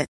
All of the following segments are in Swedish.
it.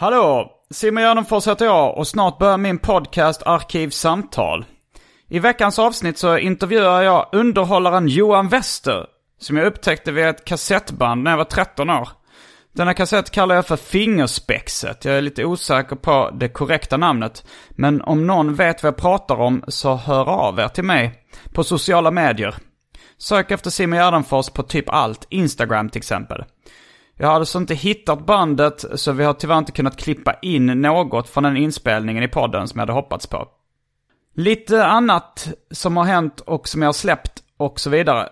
Hallå! Simon Gärdenfors heter jag och snart börjar min podcast Arkivsamtal. I veckans avsnitt så intervjuar jag underhållaren Johan Wester, som jag upptäckte via ett kassettband när jag var 13 år. Denna kassett kallar jag för Fingerspexet. Jag är lite osäker på det korrekta namnet. Men om någon vet vad jag pratar om så hör av er till mig på sociala medier. Sök efter Simon Gärdenfors på typ allt, Instagram till exempel. Jag har alltså inte hittat bandet så vi har tyvärr inte kunnat klippa in något från den inspelningen i podden som jag hade hoppats på. Lite annat som har hänt och som jag har släppt och så vidare.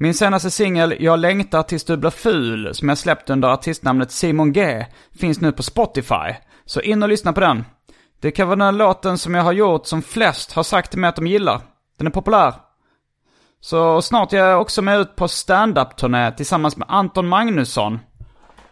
Min senaste singel Jag längtar tills du blir ful som jag släppt under artistnamnet Simon G finns nu på Spotify. Så in och lyssna på den. Det kan vara den låten som jag har gjort som flest har sagt till mig att de gillar. Den är populär. Så snart är jag också med ut på stand-up-turné tillsammans med Anton Magnusson.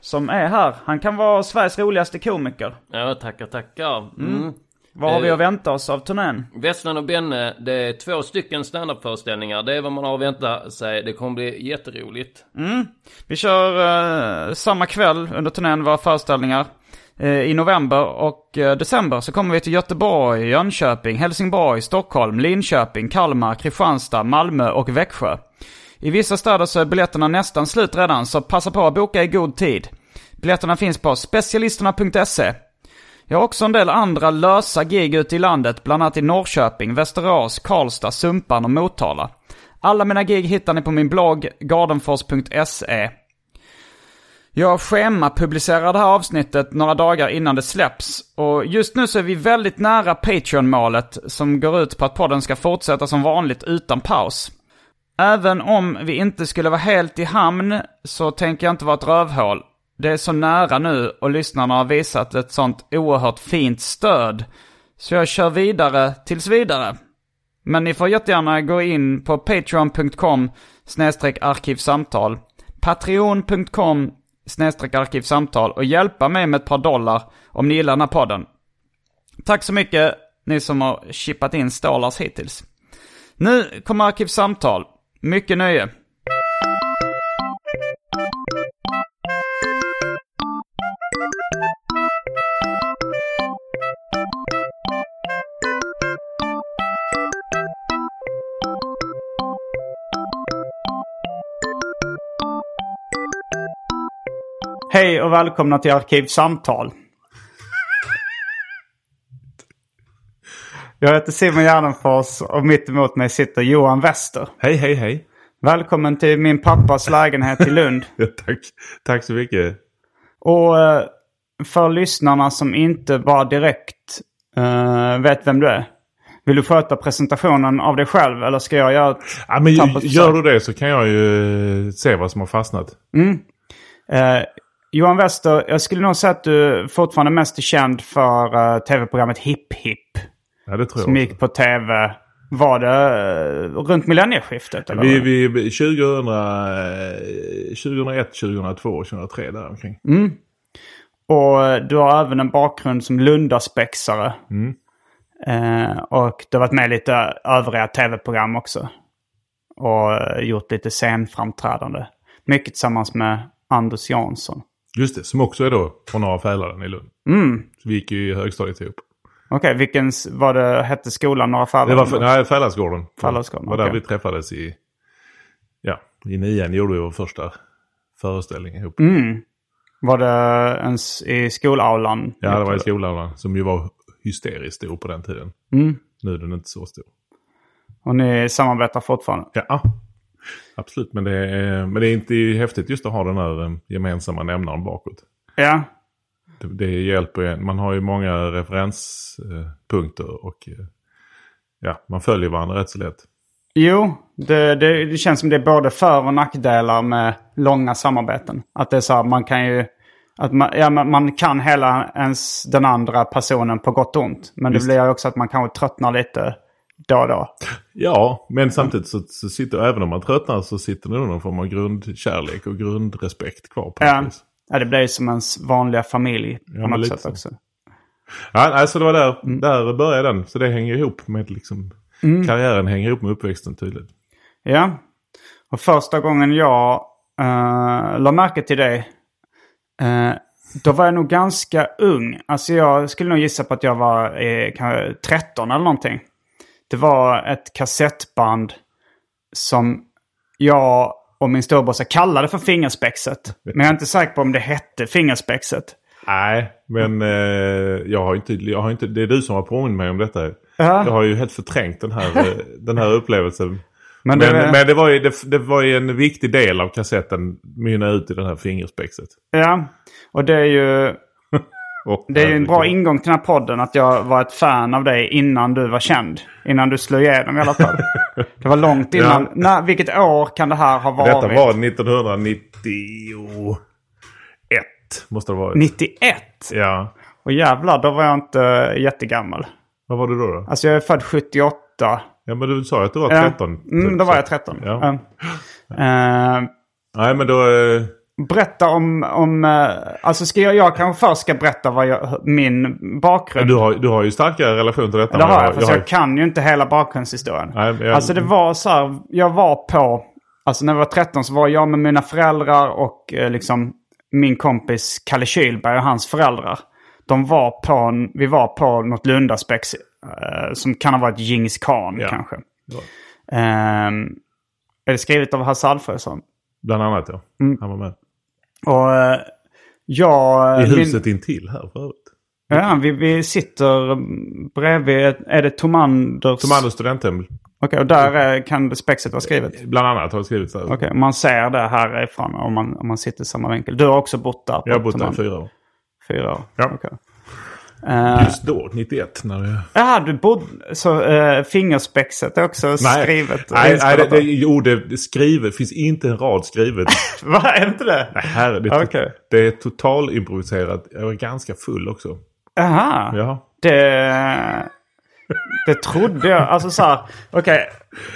Som är här. Han kan vara Sveriges roligaste komiker. Ja, tackar, tackar. Mm. Vad har vi Eh, att vänta oss av turnén? Westman och Benne, det är två stycken standupföreställningar. Det är vad man har att vänta sig. Det kommer bli jätteroligt. Vi kör eh, samma kväll under turnén våra föreställningar. Eh, I november och eh, december så kommer vi till Göteborg, Jönköping, Helsingborg, Stockholm, Linköping, Kalmar, Kristianstad, Malmö och Växjö. I vissa städer så är biljetterna nästan slut redan, så passa på att boka i god tid. Biljetterna finns på specialisterna.se. Jag har också en del andra lösa gig ute i landet, bland annat i Norrköping, Västerås, Karlstad, Sumpan och Motala. Alla mina gig hittar ni på min blogg gardenfors.se. Jag schemapublicerar det här avsnittet några dagar innan det släpps. Och just nu så är vi väldigt nära Patreon-målet som går ut på att podden ska fortsätta som vanligt utan paus. Även om vi inte skulle vara helt i hamn så tänker jag inte vara ett rövhål. Det är så nära nu och lyssnarna har visat ett sånt oerhört fint stöd. Så jag kör vidare tills vidare. Men ni får jättegärna gå in på patreon.com arkivsamtal, patreon.com arkivsamtal och hjälpa mig med ett par dollar om ni gillar den här podden. Tack så mycket ni som har chippat in stålars hittills. Nu kommer Arkivsamtal. Mycket nöje. Hej och välkomna till Arkivsamtal. Jag heter Simon Gärdenfors och mitt emot mig sitter Johan Wester. Hej, hej, hej. Välkommen till min pappas lägenhet i Lund. Ja, tack. Tack så mycket. Och eh, för lyssnarna som inte bara direkt eh, vet vem du är. Vill du sköta presentationen av dig själv eller ska jag göra ett Ja, men gör du det så kan jag ju se vad som har fastnat. Eh, Johan Wester, jag skulle nog säga att du fortfarande mest är känd för eh, tv-programmet Hipp Hipp. Ja, det tror Som jag gick också. på tv. Var det eh, runt millennieskiftet? Eller? Vi, vi, vi- 2000, eh, 2001, 2002, 2003 där omkring. Och eh, du har även en bakgrund som Lundaspexare. Eh, och du har varit med i lite övriga tv-program också. Och gjort lite scenframträdande. Mycket tillsammans med Anders Jansson. Just det, som också är då från Norra Fäladen i Lund. Så vi gick ju i högstadiet ihop. Okej, vilken s- var det hette skolan? Några fall? Det var nej, Fäladsgården. Fäladsgården, Det var där okej. vi träffades i... Ja, i nian gjorde vi vår första föreställning ihop. Var det ens i skolaulan? Ja, det var i skolan som ju var hysteriskt stor på den tiden. Mm. Nu är den inte så stor. Och ni samarbetar fortfarande? Ja, absolut. Men det är, men det är inte häftigt just att ha den här eh, gemensamma nämnaren bakåt. Ja. Det, det hjälper ju. Man har ju många referenspunkter och eh, ja, man följer varandra rätt så lätt. Jo, det, det, det känns som det är både för och nackdelar med långa samarbeten. Att det är så här, man kan ju... Att man, ja, man, kan hela ens den andra personen på gott och ont. Men Visst. det blir också att man kanske tröttnar lite då och då. Ja, men samtidigt så, så sitter, även om man tröttnar så sitter det någon form av grundkärlek och grundrespekt kvar på Ja. vis. ja, det blir ju som ens vanliga familj på men något sätt så. också. Ja, alltså det var där, Mm. där började den. Så det hänger ihop med liksom, karriären hänger ihop med uppväxten tydligt. Ja. Och första gången jag uh, la märke till dig, eh, då var jag nog ganska ung. Alltså jag skulle nog gissa på att jag var eh, kanske 13 eller någonting. Det var ett kassettband som jag och min storebrorsa kallade för Fingerspexet. Men jag är inte säker på om det hette Fingerspexet. Nej, men eh, jag har inte, jag har inte, det är du som har påmint mig om detta. Ja. Jag har ju helt förträngt den här, eh, den här upplevelsen. Men Men, det- men, det, var ju, det, det var ju en viktig del av kassetten mynna ut i den här fingerspexet. Ja, och det är ju... Åh, Det är ju en bra herregud. ingång till den här podden att jag var ett fan av dig innan du var känd. Innan du slog igenom i alla fall. Det var långt innan. Ja. När, vilket år kan det här ha varit? Detta var 1991. Måste det ha varit. 91? Ja. Och jävlar, då var jag inte jättegammal. Vad var du då? då? Alltså jag är född 78. Ja men du sa att du var Ja. 13. Mm, typ, då var jag 13. Ja. Ja. Eh, Nej men då... Eh, berätta om... om eh, alltså ska jag, jag kanske först ska berätta vad jag, min bakgrund. du, har, du har ju starkare relation till detta. Det har vad jag, fast har- jag kan ju inte hela bakgrundshistorien. Nej, jag- Alltså det var så här, jag var på, alltså när jag var 13 så var jag med mina föräldrar och eh, liksom min kompis Kalle Kylberg och hans föräldrar. De var på, vi var på något Lundaspex eh, som kan ha varit Djingis khan Ja. kanske. Ja. Ehm, är det skrivet av Hasse Alfredson? Bland annat ja. Mm. Han var med. Och eh, jag... I min- huset intill här förut. Ja, vi, vi sitter bredvid, är det Tomanders? Som studenthem. Okej, och där är, kan spexet vara skrivet? Bland annat har det skrivits där. Okej, man ser det härifrån om man, om man sitter i samma vinkel. Du har också bott där? Jag har bott där i fyra år. Fyra år? Ja. Okej. Eh, Just då, 91. När det... Jaha, du bodde... Så uh, fingerspexet är också skrivet? och Nej, nej det, det, jo, det skrivet. finns inte en rad skrivet. Va, är inte det? Nej, herre, det, Okej. det är total improviserat. Jag var ganska full också. Jaha. Ja. Det... Det trodde jag. Alltså så här, okej.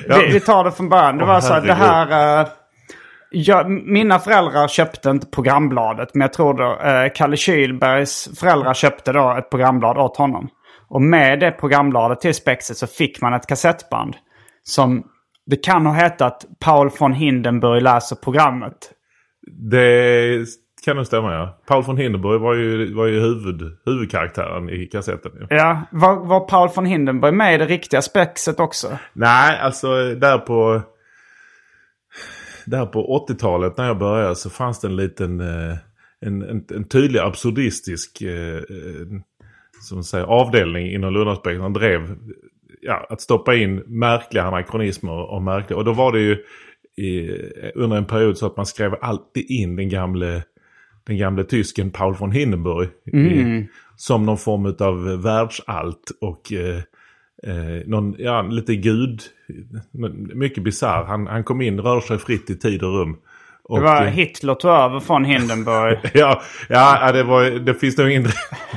Ja. Vi, vi tar det från början. Det var så här, det här... jag, mina föräldrar köpte inte programbladet. Men jag tror då eh, Kalle Kylbergs föräldrar köpte då ett programblad åt honom. Och med det programbladet till Spexet så fick man ett kassettband. Som det kan ha hetat Paul von Hindenburg läser programmet. Det kan nog stämma ja. Paul von Hindenburg var ju, var ju huvud, huvudkaraktären i kassetten. ju. Ja, var, var Paul von Hindenburg med i det riktiga Spexet också? Nej, alltså där på... Där på 80-talet när jag började så fanns det en liten... eh, En, en, en tydlig absurdistisk eh, eh, som säger, avdelning inom Lundaspekten. Han drev ja, att stoppa in märkliga anakronismer och märkliga. Och då var det ju i, under en period så att man skrev alltid in den gamle, den gamle tysken Paul von Hindenburg. I, som någon form av världsalt och eh, eh, någon, ja, lite gud. Mycket bisarr. Han, han kom in, rör sig fritt i tid och rum. Och, Det var eh, Hitler tog över från Hindenburg. Ja, ja det, var, det finns nog ingen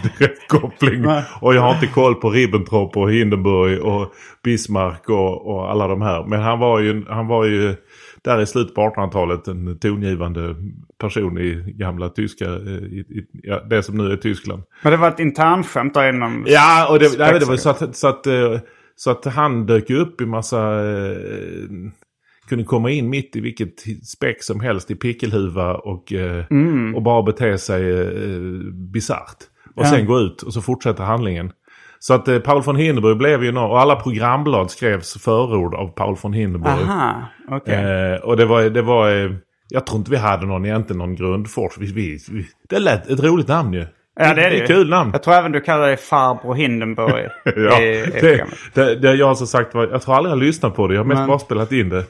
direkt koppling. Och jag har inte koll på Ribbentrop och Hindenburg och Bismarck och, och alla de här. Men han var ju, han var ju där i slutet på 1800-talet en tongivande person i gamla tyska, eh, i, i, ja, det som nu är Tyskland. Men det var ett internskämt där inom... Ja, och det, nej, det var så att, så, att, eh, så att han dök upp i massa... Eh, kunde komma in mitt i vilket spex som helst i pickelhuva och, eh, och bara bete sig eh, bisarrt. Och Ja. sen gå ut och så fortsätter handlingen. Så att eh, Paul von Hindenburg blev ju nå och alla programblad skrevs förord av Paul von Hindenburg. Aha, okej. Eh, och det var, det var eh, Jag tror inte vi hade någon egentligen någon grundfors. Vi, vi, vi, det lät ett roligt namn ju. Ja, det är det det ett kul namn. Jag tror även du kallar dig farbror Hindenburg Ja, i, i det, det, det jag har som sagt var, jag tror aldrig jag lyssnat på det. Jag har mest Men- bara spelat in det.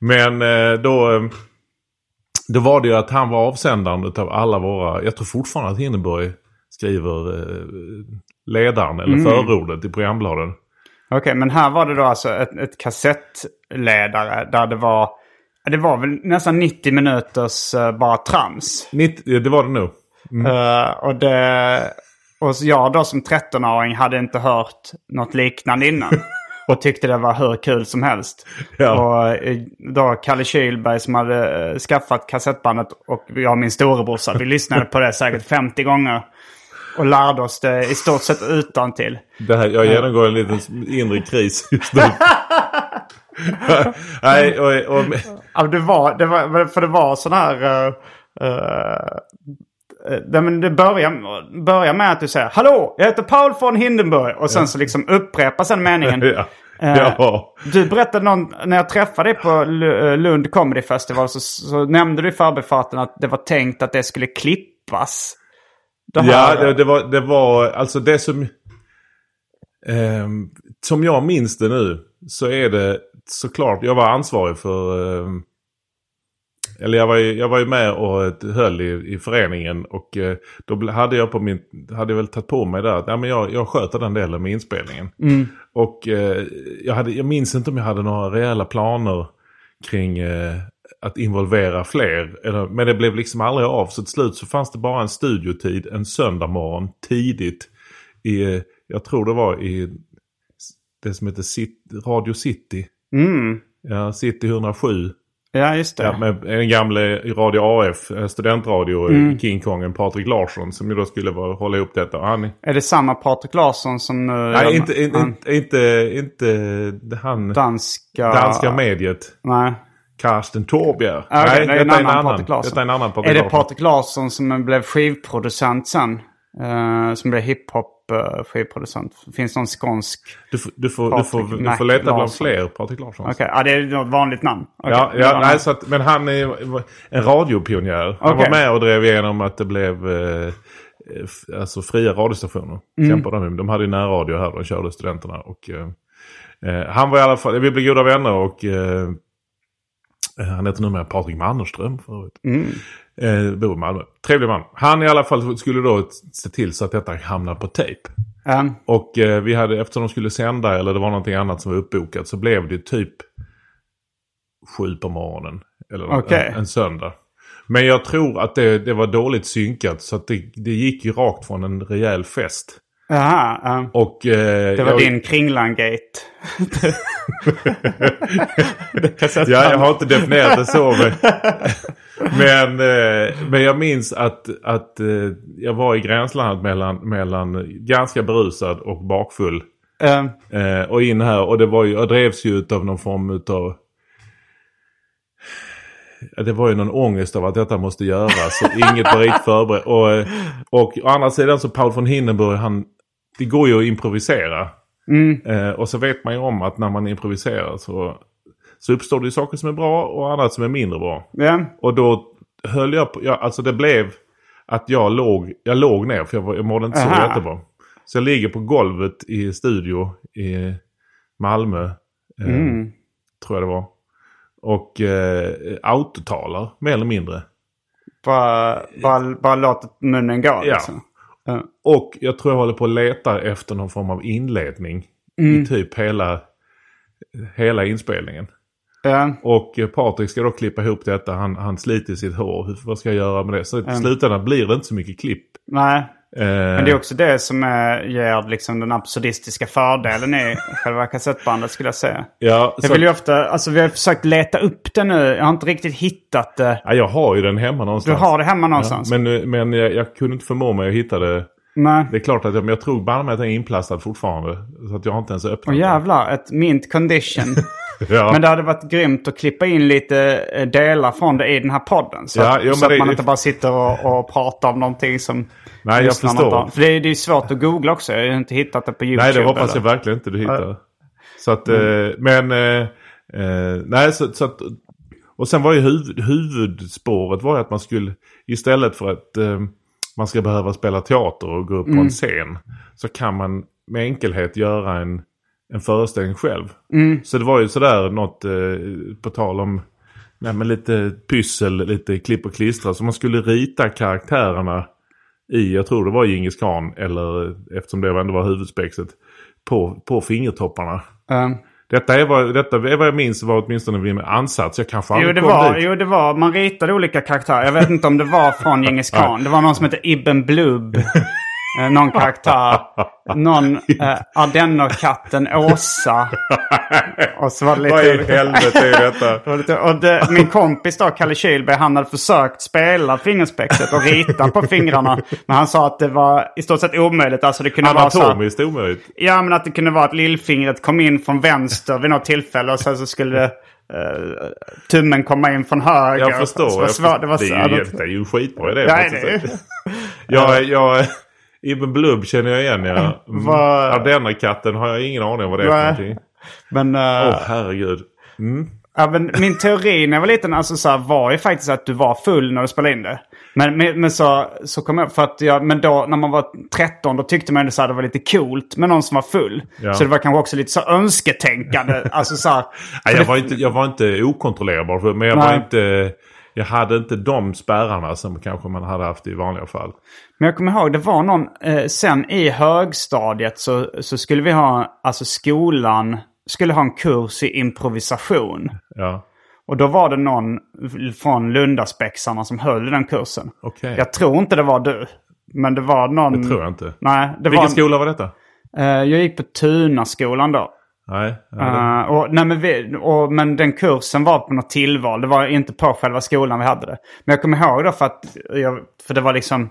Men eh, då, eh, då var det ju att han var avsändaren av alla våra, jag tror fortfarande att Hindenburg skriver eh, ledaren eller Mm. förordet i programbladen. Okej, men här var det då alltså ett, ett kassettledare där det var... Det var väl nästan 90 minuters eh, bara trams. 90, det var det nog. Eh, och det... Och jag då som 13-åring hade inte hört något liknande innan. och tyckte det var hur kul som helst. Ja. Och eh, då Kalle Kylberg som hade skaffat kassettbandet och jag och min storebrorsa, vi lyssnade på det säkert 50 gånger. Och lärde oss det i stort sett utan till. Det här, jag genomgår en liten inre kris just nu. Nej, och, och, Ja, det var, det var, för det var sån här... Uh, uh, det, men det börjar, börjar med att du säger Hallå, jag heter Paul von Hindenburg. Och sen så liksom upprepas den meningen. ja. Ja. Du berättade någon, när jag träffade dig på Lu- Lund Comedy Festival så, så nämnde du i förbifarten att det var tänkt att det skulle klippas. Det här- Ja, det, det, var, det var alltså det som... ehm, som jag minns det nu så är det såklart, jag var ansvarig för... ehm, eller jag var, ju, jag var ju med och höll i, i föreningen och eh, då hade jag på min, hade jag väl tagit på mig där att ja, men jag, jag sköter den delen med inspelningen. Och eh, jag, hade, jag minns inte om jag hade några rejäla planer kring eh, att involvera fler. Men det blev liksom aldrig av. Så till slut så fanns det bara en studiotid en söndag morgon tidigt. I, jag tror det var i det som heter Radio City. Mm. Ja, City 107. Ja, just det. Ja, med den gamle Radio AF, eh, studentradio, Mm. King Kongen Patrik Larsson som ju då skulle vara, hålla ihop detta. Han, Är det samma Patrik Larsson som nu... nej, inte, han, inte, inte, inte han danska... danska mediet. Nej. Karsten Torbjer. Ja, okej, Nej, det är en annan annan. Patrik Larsson. Detta är en annan Patrik Är det Larsson. Patrik Larsson som blev skivproducent sen? Eh, som blev hiphop uh, skivproducent. Finns det någon skånsk? Du, får- du, får, du, får, du får leta bland Larsson. fler Patrik Larsson. Okej, ja, det är något vanligt namn. Okej, Ja, ja nej, så att, men han är en radiopionjär. Han Okej. var med och drev igenom att det blev f- alltså fria radiostationer. Mm. Kämpade de, de hade ju närradio här, de körde studenterna. Och, eh, han var i alla fall, vi blev goda vänner och eh, han heter numera Patrik Mannerström förut. Mm. Eh, bor i Malmö. Trevlig man. Han i alla fall skulle då se till så att detta hamnar på tejp. Ja, Och eh, vi hade, eftersom de skulle sända eller det var någonting annat som var uppbokat så blev det typ sju på morgonen. Eller Okej. en, en söndag. Men jag tror att det, det var dåligt synkat så att det, det gick ju rakt från en rejäl fest. Jaha, ja. Och, eh, Det var jag, din Kringlan-gate. Ja, jag har inte definierat det så. Men, men, eh, men jag minns att, att eh, jag var i gränslandet mellan, mellan ganska berusad och bakfull. Eh, och in här och det var ju, jag drevs ju av någon form utav det var ju någon ångest av att detta måste göras. Inget var riktigt förberett. Och, eh, och å andra sidan så Paul von Hindenburg, han, det går ju att improvisera. Eh, och så vet man ju om att när man improviserar så, så uppstår det saker som är bra och annat som är mindre bra. ja. Och då höll jag på, ja, alltså det blev att jag låg, jag låg ner för jag, jag mådde inte så Aha. jättebra. Så jag ligger på golvet i studio i Malmö. Eh, Mm. Tror jag det var. Och eh, autotalar mer eller mindre. Bara, bara, bara låt munnen gå liksom. Ja. Och jag tror jag håller på att leta efter någon form av inledning. Mm. I typ hela, hela inspelningen. Ja. Och Patrik ska då klippa ihop detta. Han, han sliter sitt hår. Vad ska jag göra med det? Så i slutändan blir det inte så mycket klipp. Nej. Eh, Men det är också det som är, ger liksom den absurdistiska fördelen i själva kassettbandet skulle jag säga. ja, Jag vill ju ofta, alltså vi har försökt leta upp det nu. Jag har inte riktigt hittat det. ja, jag har ju den hemma Du någonstans. har det hemma ja, någonstans? men eh, men jag, jag kunde inte förmå mig att hitta det. Nej. Det är klart att jag, men jag tror bara med att den är inplastad fortfarande. Så att jag har inte ens öppnat Åh jävlar, ett mint condition. Ja. Men det hade varit grymt att klippa in lite eh, delar från det i den här podden. Så, Ja, att, jo, så att det- man det- inte bara sitter och, och pratar om någonting som Nej, jag förstår. har. För det är, svårt att googla också. Jag har inte hittat det på YouTube. Nej, det hoppas eller- jag verkligen inte du hittar. Så att, eh, men, eh, eh, nej så, så att, Och sen var ju huvud, huvudspåret var att man skulle istället för att man ska behöva spela teater och gå upp på en scen. Så kan man med enkelhet göra en, en föreställning själv. Så det var ju sådär något eh, på tal om nej, men lite pyssel, lite klipp och klistra. Så man skulle rita karaktärerna i, jag tror det var Djingis khan eller eftersom det ändå var huvudspexet, på, på fingertopparna. Eh, Detta är, vad, detta är vad jag minns var åtminstone min ansats. Jag kanske Jo aldrig det, kom var, dit. jo, det var. Man ritade olika karaktärer. Jag vet inte om det var från Djingis khan. Det var någon som hette Ibn Blub. Eh, någon karaktär. Någon eh, ardennerkatten Åsa. Och så var det lite Vad i helvete är detta? Det var lite, och det, min kompis då, Kalle Kylberg, han hade försökt spela fingerspexet och rita på fingrarna. Men han sa att det var i stort sett omöjligt. Alltså det kunde vara så Anatomiskt omöjligt. Ja, men att det kunde vara att lillfingret kom in från vänster vid något tillfälle och sen så skulle det, eh, tummen komma in från höger. Jag förstår. Så det var jag svårt. förstår. Det var det, så, är ju, det- det är ju en skitbra idé. Ja, det är jag, jag, Ibn Blub känner jag igen. Ja. Mm. Vad- Ardennerkatten har jag ingen aning om vad det är för någonting. Men, eh, Åh herregud. Mm. ja, men min teori när jag var liten alltså, så här, var ju faktiskt att du var full när du spelade in det. Men, men, men så, så kom jag, för att jag, men då när man var 13 då tyckte man så här, det var lite coolt med någon som var full. Ja. Så det var kanske också lite så önsketänkande. alltså så här, för jag, var inte, jag var inte okontrollerbar. Men jag var Nej. inte... Jag hade inte de spärrarna som kanske man hade haft i vanliga fall. Men jag kommer ihåg, det var någon, eh, sen i högstadiet så, så skulle vi ha, alltså skolan skulle ha en kurs i improvisation. Ja, Och då var det någon från Lundaspexarna som höll den kursen. okej. Jag tror inte det var du. Men det var någon... Det tror jag inte. Nej, det Vilken var... skola var detta? Eh, jag gick på Tunaskolan då. Nej. Eh, och, nej, men, vi, och, men den kursen var på något tillval. Det var inte på själva skolan vi hade det. Men jag kommer ihåg då för att jag, för det var liksom...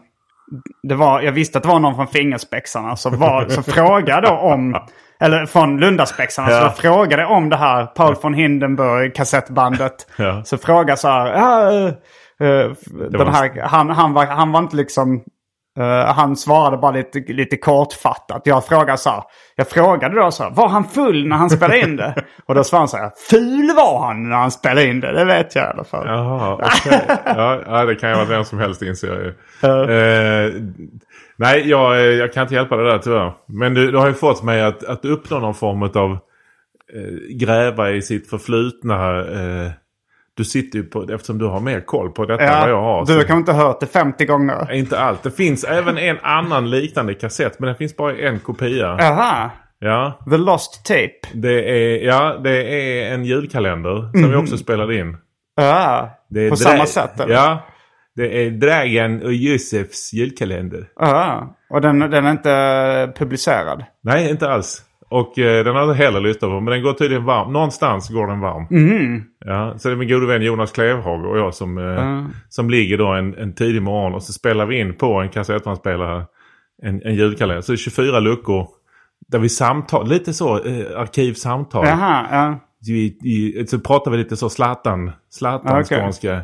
Det var, jag visste att det var någon från Fingerspexarna. Så, var, så frågade om... Eller från Lundaspexarna. Så Ja. jag frågade om det här Paul von Hindenburg kassettbandet. Ja. Så frågade så här... Ja, eh, eh, den här han, han, var, han var inte liksom... Eh, han svarade bara lite, lite kortfattat. Jag frågade så här, jag frågade då så här, var han full när han spelade in det? Och då svarade han så här, ful var han när han spelade in det, det vet jag i alla fall. Jaha, okej. ja, det kan ju vara vem som helst inser jag ju. Eh, nej, jag, eh, jag kan inte hjälpa det där tyvärr. Men du, du har ju fått mig att, att uppnå någon form av gräva i sitt förflutna. Du sitter ju på, eftersom du har mer koll på detta än vad jag har. du har kanske inte hört det 50 gånger. Inte allt. Det finns även en annan liknande kassett. Men det finns bara en kopia. Jaha, Ja, The Lost Tape. det är, ja, det är en julkalender som vi också spelade in. Ja, på samma sätt eller? Ja. Det är Dragan och Josefs julkalender. Ja, och den, den är inte publicerad. Nej, inte alls. Och eh, den har jag inte heller lyssnat på. Men den går tydligen varm. Någonstans går den varm. Mm. Ja, så det är min gode vän Jonas Klevhag och jag som, eh, som ligger då en, en tidig morgon. Och så spelar vi in på en kassettbandspelare en, en julkalender. Så det är 24 luckor. Där vi samtal, lite så eh, arkivsamtal. Jaha, ja. I, i, så pratar vi lite så Zlatan, Zlatan Okej. skånska.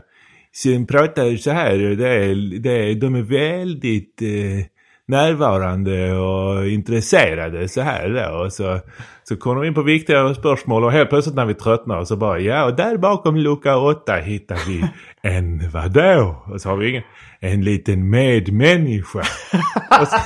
Sen pratar ju så här, det är, det är, de är väldigt eh, närvarande och intresserade så här då. Och så, så kommer de in på viktiga spörsmål och helt plötsligt när vi tröttnar så bara ja och där bakom lucka åtta hittar vi en vadå? Och så har vi ingen, en liten medmänniska. och så,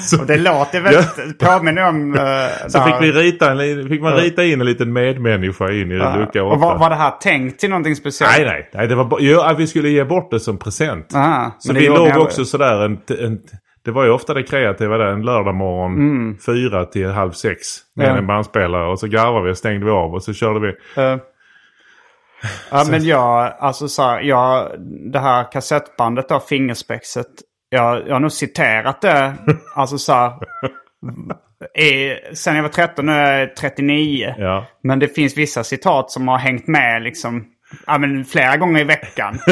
så, Och det låter väldigt, påminner om... Uh, så fick, vi rita en, fick man rita in en liten medmänniska in i lucka åtta. Och var, var det här tänkt till någonting speciellt? Nej, nej. nej det var jo, vi skulle ge bort det som present. Aha, så vi låg också sådär en, en... Det var ju ofta det kreativa där. En lördagmorgon. Fyra till halv sex. Med Mm. Ja. en bandspelare. Och så garvade vi och stängde vi av. Och så körde vi. Eh, ja, men jag, alltså så här, jag, det här kassettbandet av Fingerspexet. Jag, jag har nog citerat det, alltså så här, i, sen jag var 13, nu är jag 39. Ja. Men det finns vissa citat som har hängt med liksom, ja men flera gånger i veckan.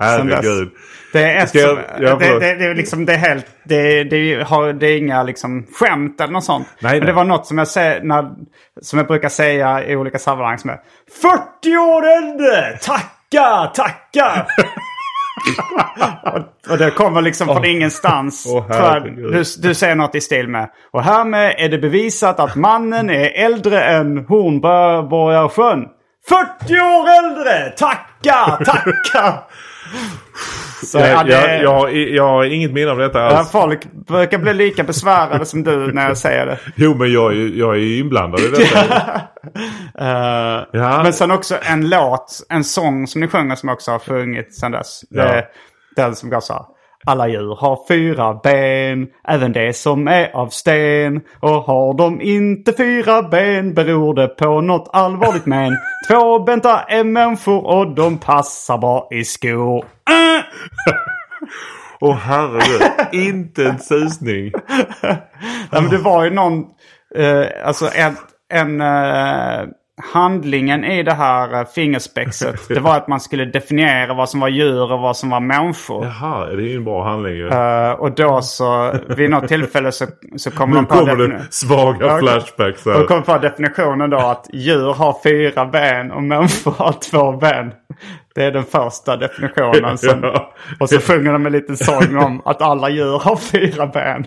Herregud. Det är, ett Ska jag- som, ja, det, förlåt. det, det, är liksom, det är helt, det, det, har, det är inga liksom skämt eller något sånt. Nej, Men det var något som jag, säger, när, som jag brukar säga i olika sammanhang som är 40 år äldre! Tacka, tacka! och, och det kommer liksom från ingenstans. Tror jag. herregud. du, du säger något i stil med. Och härmed är det bevisat att mannen är äldre än Hornborgasjön. 40 år äldre! Tacka, tacka! Så, ja, Jag, det, jag, jag, jag har inget minne av detta ja, alls. folk brukar bli lika besvärade som du när jag säger det. Jo, men jag, jag är inblandad i detta. Eh, Ja. Men sen också en låt, en sång som ni sjunger som också har sjungit sen dess. Det är den som går så här. Alla djur har fyra ben, även det som är av sten. Och har de inte fyra ben beror det på något allvarligt men. Tvåbenta är människor och de passar bra i skor. Åh herregud, inte en susning. Ja, men det var ju någon, eh, alltså en, en eh, handlingen i det här eh, fingerspexet. det var att man skulle definiera vad som var djur och vad som var människor. Jaha, det är ju en bra handling ju. Eh, och då så, vid något tillfälle så, så kommer Nu de på kommer defini- det svaga flashbacks och här. kommer på definitionen då att djur har fyra ben och människor har två ben. Det är den första definitionen. Som, Ja. Och så sjunger de en liten sång om att alla djur har fyra ben.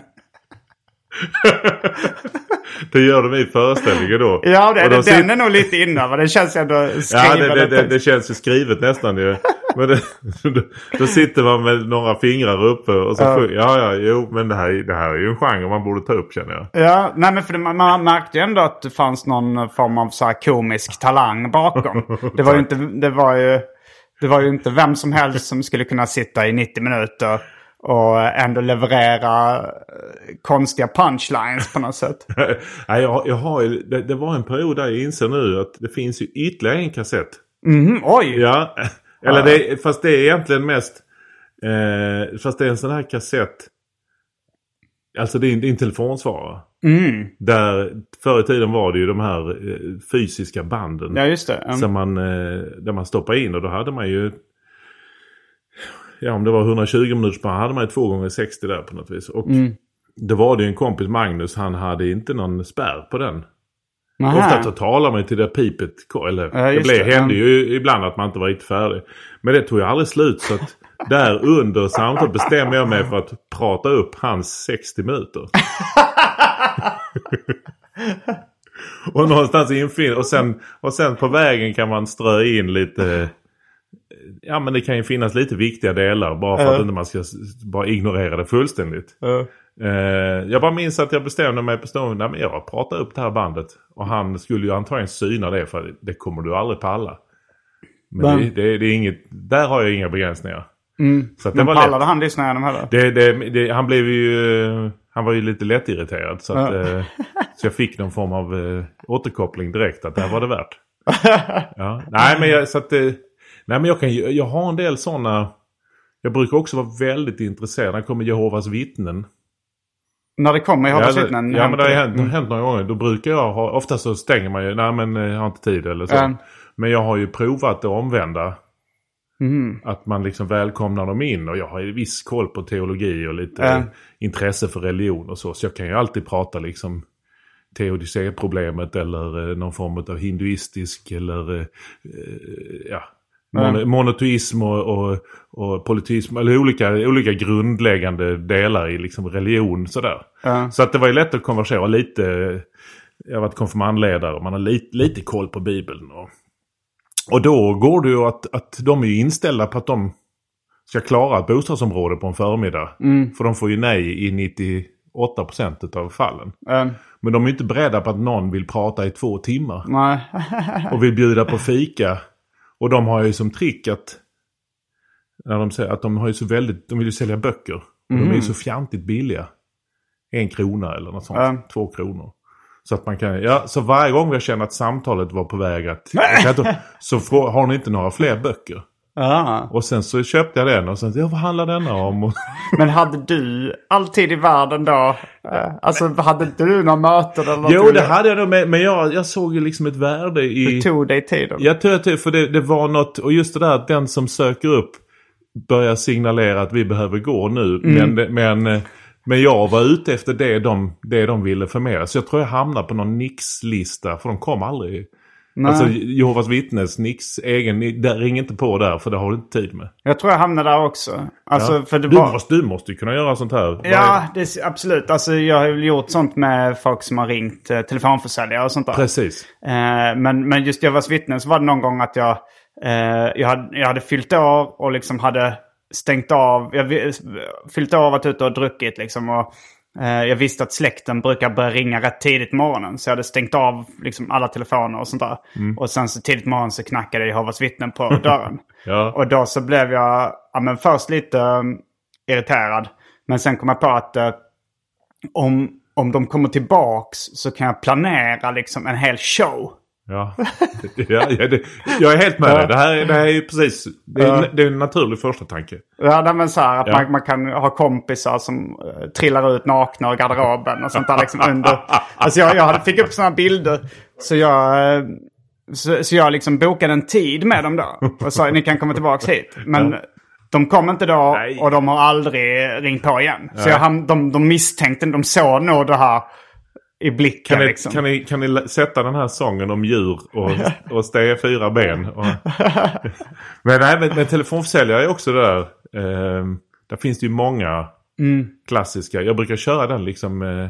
Det gör de i föreställningen då. Ja, det, de den sitter- är nog lite innan. Men den känns ändå Ja, skriven. det, det, det, det känns ju skrivet nästan ju. Men det, då, då sitter man med några fingrar uppe och så Ja. ja. ja, ja, jo, men det här, det här är ju en genre man borde ta upp känner jag. Ja, nej men för det, man, märkte ju ändå att det fanns någon form av så komisk talang bakom. Det var ju inte, det var ju, det var ju inte vem som helst som skulle kunna sitta i 90 minuter och ändå leverera eh, konstiga punchlines på något sätt. Nej, jag, jag har ju, det, det var en period där jag inser nu att det finns ju ytterligare en kassett. Mhm, oj! Ja, eller det, fast det är egentligen mest, eh, fast det är en sån här kassett. Alltså det är, en- det är en telefonsvarare. Mm. Där förr i tiden var det ju de här eh, fysiska banden. Ja, just det. Mm. Som man, eh, där man stoppar in och då hade man ju Ja om det var 120 minuters band hade man ju 2 gånger 60 där på något vis. Och Mm. då var det ju en kompis Magnus han hade inte någon spärr på den. Aha. Ofta så talar man ju till det pipet eller Ja, det, blev, det, hände ju ibland att man inte var riktigt färdig. Men det tog ju aldrig slut så att där under samtalet bestämde jag mig för att prata upp hans 60 minuter. och någonstans infin och sen, och sen på vägen kan man strö in lite Ja men det kan ju finnas lite viktiga delar bara för Ja. att inte man ska bara ignorera det fullständigt. Ja. Eh, jag bara minns att jag bestämde mig på stående, men jag pratar upp det här bandet. Och han skulle ju antagligen syna det för det kommer du aldrig palla. Men det, det, det är inget, där har jag inga begränsningar. Så att det Men pallade lätt. han igenom heller? Det, det, det, han blev ju, han var ju lite lättirriterad. Så, att, Ja. eh, så jag fick någon form av eh, återkoppling direkt att det här var det värt. Ja. Nej men jag, så att, eh, nej men jag kan jag har en del sådana. Jag brukar också vara väldigt intresserad. När det kommer Jehovas vittnen. När det kommer i Ja, vittnen? ja men det har hänt, Mm. hänt några gånger. Då brukar jag ha, ofta så stänger man ju, nej men eh, jag har inte tid eller så. Ja. Men jag har ju provat det omvända. Mhm. Att man liksom välkomnar dem in och jag har ju viss koll på teologi och lite eh, intresse för religion och så. Så jag kan ju alltid prata liksom teodicéproblemet eller eh, någon form av hinduistisk eller eh, ja, mon- monoteism och, och, och politism. Eller olika, olika grundläggande delar i liksom religion sådär. Ja. Så att det var ju lätt att konversera lite. Jag har varit konfirmandledare och man har lite, lite koll på Bibeln. Och, och då går det ju att, att de är inställda på att de ska klara ett bostadsområde på en förmiddag. För de får ju nej i 98% av fallen. Ja. Men de är inte beredda på att någon vill prata i två timmar. Och vill bjuda på fika. Och de har ju som trick att... När de säger att de har ju så väldigt... De vill ju sälja böcker. Och de är ju så fjantigt billiga. En krona eller något sånt. Ja. Två kronor. Så att man kan... Ja, så varje gång jag känner att samtalet var på väg att... så har ni inte några fler böcker? Ja. Och sen så köpte jag den och sen... Ja, vad handlar denna om? Men hade du alltid i världen då? eh, Alltså hade inte du några möten eller något? jo, det hade jag nog. Men jag, jag såg ju liksom ett värde i... Du tog dig tiden? Jag att det, för det, det var något, och just det där att den som söker upp börjar signalera att vi behöver gå nu. Men, det- men, eh, men jag var ute efter det de, det de ville förmedla. Så jag tror jag hamnade på någon Nix-lista, för de kom aldrig. Nej. Alltså Jehovas vittnes, Nicks egen, där, ring inte på där för det har du inte tid med. Jag tror jag hamnade där också. Alltså, Ja. för det du, var... måste, du måste ju kunna göra sånt här. Ja, det absolut. Alltså, jag har ju gjort sånt med folk som har ringt eh, telefonförsäljare och sånt där. Precis. Eh, men, men just Jehovas vittnen så var det någon gång att jag, eh, jag, hade, jag hade fyllt år och liksom hade stängt av. Jag fyllt och varit ute och druckit liksom. Och, jag visste att släkten brukar börja ringa rätt tidigt på morgonen. Så jag hade stängt av liksom alla telefoner och sånt där. Och sen så tidigt på morgonen så knackade Jehovas vittnen på dörren. Ja. Och då så blev jag ja, men först lite um, irriterad. Men sen kom jag på att eh, om, om de kommer tillbaks så kan jag planera liksom en hel show. Ja, ja, ja det, jag är helt med dig. Det här, är- det här är precis... Det är, det är en naturlig första tanke. Ja, men så här att Ja. man, man kan ha kompisar som uh, trillar ut nakna ur garderoben och sånt där liksom under. Alltså jag, jag fick upp sådana bilder. Så jag, eh, så, så jag liksom bokade en tid med dem då. Och sa ni kan komma tillbaka hit. Men de kom inte då Nej. och de har aldrig ringt på igen. Så jag, de, de misstänkte, de såg nog det här i blicken Kan ni, liksom. kan, ni, kan ni sätta den här sången om djur och, och stega fyra ben? Och... men nej, men, men telefonförsäljare är också det där. Eh, där finns det ju många Mm. klassiska. Jag brukar köra den liksom. Eh,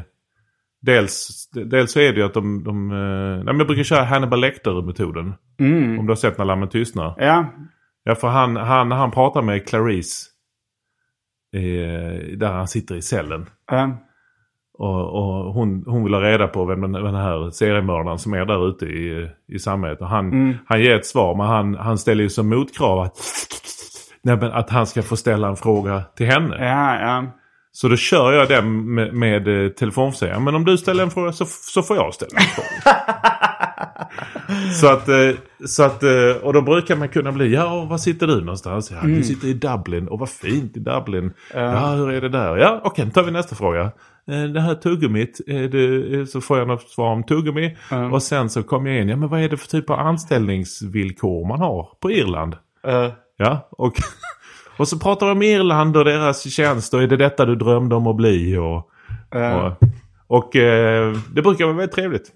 dels, dels så är det ju att de... de eh, nej, men jag brukar köra Hannibal Lecter-metoden. Om du har sett När lammen tystnar. Ja, Ja, för han, han, han pratar med Clarice. Eh, där han sitter i cellen. eh, Och, och hon, hon vill ha reda på vem den, den här seriemördaren som är där ute i, i samhället. Och han, han ger ett svar men han, han ställer ju som motkrav att, nej, att han ska få ställa en fråga till henne. ja, ja. Så då kör jag den med, med eh, telefonförsäljaren. Men om du ställer en fråga så, så får jag ställa en fråga. så att, eh, så att, eh, och då brukar man kunna bli, ja och var sitter du någonstans? Ja, du sitter i Dublin. Och vad fint i Dublin. Ja, hur är det där? Ja, okej, då tar vi nästa fråga. Eh, Det här tuggummit, det, så får jag något svar om tuggummi. Och sen så kommer jag in, ja men vad är det för typ av anställningsvillkor man har på Irland? Eh, Ja, och, och så pratar de om Irland och deras tjänst och är det detta du drömde om att bli? Och, och, och eh, det brukar vara väldigt trevligt.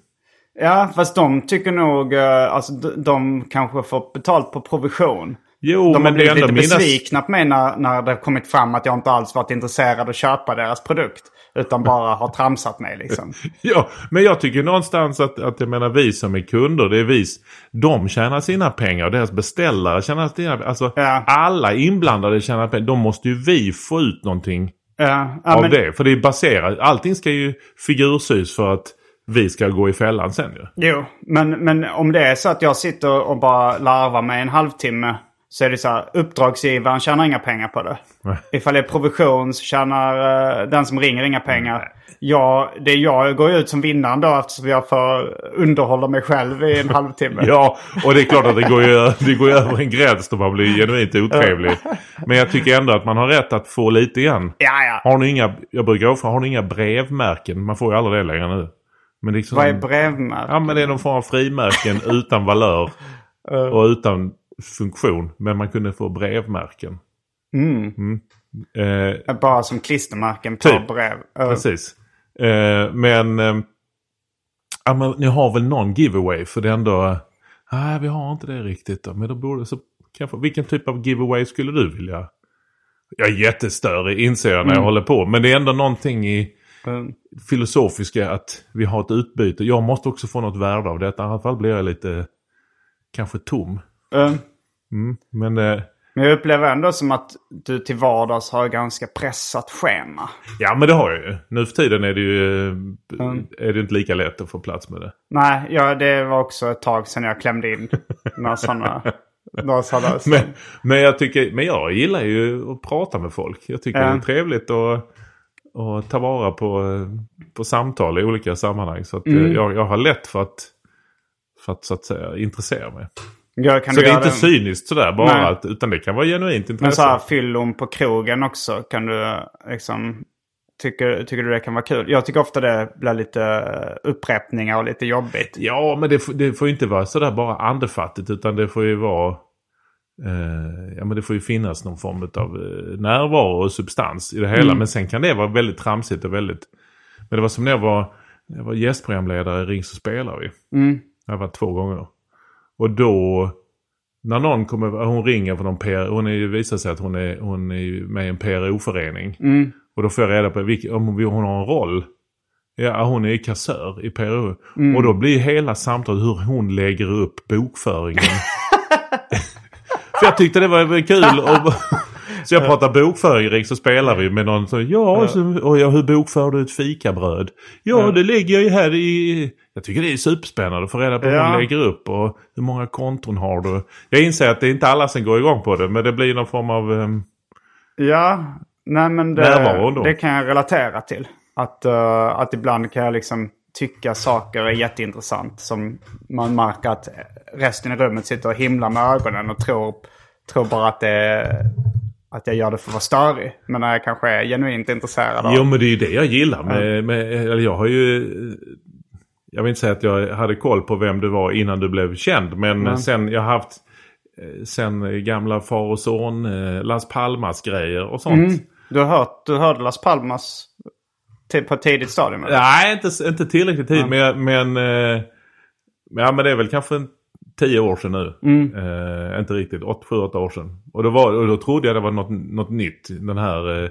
Ja, fast de tycker nog, eh, alltså de, kanske får betalt på provision. Jo, De har men det är blivit lite mina... besvikna på mig när, när det har kommit fram att jag inte alls varit intresserad av att köpa deras produkt. Utan bara har tramsat mig liksom. Ja, men jag tycker någonstans att, att jag menar vi som är kunder, det är vi, de tjänar sina pengar och deras beställare tjänar sina Alltså Ja. alla inblandade tjänar pengar. Då måste ju vi få ut någonting Ja, ja, av men, det. För det är baserat, allting ska ju figursys för att vi ska gå i fällan sen ju. Jo, men, men om det är så att jag sitter och bara larvar mig en halvtimme. Så är det så här, uppdragsgivaren tjänar inga pengar på det. Nej. Ifall det är provision så tjänar eh, den som ringer inga pengar. Jag, det är jag går ju ut som vinnaren då eftersom jag får underhålla mig själv i en halvtimme. Ja, och det är klart att det går ju, det går över en gräns då man blir genuint otrevlig. Men jag tycker ändå att man har rätt att få lite igen. Ja, ja. Har ni inga, jag brukar ofta, har ni inga brevmärken? Man får ju aldrig det längre nu. Men liksom, Vad är brevmärke? Ja men det är någon form av frimärken utan valör. Och utan funktion. Men man kunde få brevmärken. Mm. Eh, Bara som klistermärken på Typ. brev. Eh, Precis. Eh, men, eh, ja, men ni har väl någon giveaway för det är ändå... Nej, vi har inte det riktigt då. Men då borde så... Kan jag få, vilken typ av giveaway skulle du vilja? Jag är jättestörre inser jag när jag håller på. Men det är ändå någonting i Mm. filosofiska att vi har ett utbyte. Jag måste också få något värde av detta. I alla fall blir jag lite kanske tom. eh, Mm. Men eh, Men jag upplever ändå som att du till vardags har ganska pressat schema. ja, men det har jag ju. Nu för tiden är det ju eh, är det inte lika lätt att få plats med det. Nej, ja, det var också ett tag sedan jag klämde in några sådana... Några sådana Men, men, jag tycker, men jag gillar ju att prata med folk. Jag tycker Ja. det är trevligt att, att ta vara på, på samtal i olika sammanhang. Så att Mm. eh, jag, jag har lätt för att, för att, så att säga, intressera mig. Ja, så det är inte cyniskt sådär bara. Nej. Att, utan det kan vara genuint Men intresse. så här fyllon på krogen också. Kan du liksom... Tycker, tycker du det kan vara kul? Jag tycker ofta det blir lite upprepningar och lite jobbigt. Ja, men det, får- det får ju inte vara sådär bara andefattigt. Utan det får ju vara... Eh, ja, men det får ju finnas någon form av eh, närvaro och substans i det hela. Mm. Men sen kan det vara väldigt tramsigt och väldigt... Men det var som när jag var, jag var gästprogramledare i Ring så spelar vi. Mm. Jag har varit två gånger. Och då när någon kommer, hon ringer från någon PR, hon är ju, visar sig att hon är, hon är med i en PRO-förening. Mm. Och då får jag reda på vilk, om hon har en roll. Ja, hon är kassör i PRO. Mm. Och då blir hela samtalet hur hon lägger upp bokföringen. För jag tyckte det var kul. Och, så jag pratar bokföring Rick, så spelar vi med någon som ja, så, och jag, hur bokför du ett fikabröd? Ja, det lägger jag ju här i... Jag tycker det är superspännande att få reda på hur Ja. man lägger upp och hur många konton har du. Jag inser att det är inte alla som går igång på det, men det blir någon form av... ehm, Ja, nej men det, det kan jag relatera till. Att, eh, att ibland kan jag liksom tycka saker är jätteintressant. Som man märker att resten i rummet sitter och himlar med ögonen och tror, tror bara att, det, att jag gör det för att vara störig. Men när jag kanske är genuint intresserad av... Jo men det är ju det jag gillar med, med eller jag har ju Jag vill inte säga att jag hade koll på vem du var innan du blev känd men sen jag har haft eh, Sen gamla far och son, eh, Las Palmas grejer och sånt. Mm. Du, har hört, du hörde Las Palmas på ett tidigt stadium? eller? Nej, inte, inte tillräckligt tid men, jag- men eh, Ja men det är väl kanske tio år sedan nu. Mm. Eh, inte riktigt, åtta, sju, åtta år sedan. Och då, var, och då trodde jag det var något, något nytt. Den här eh,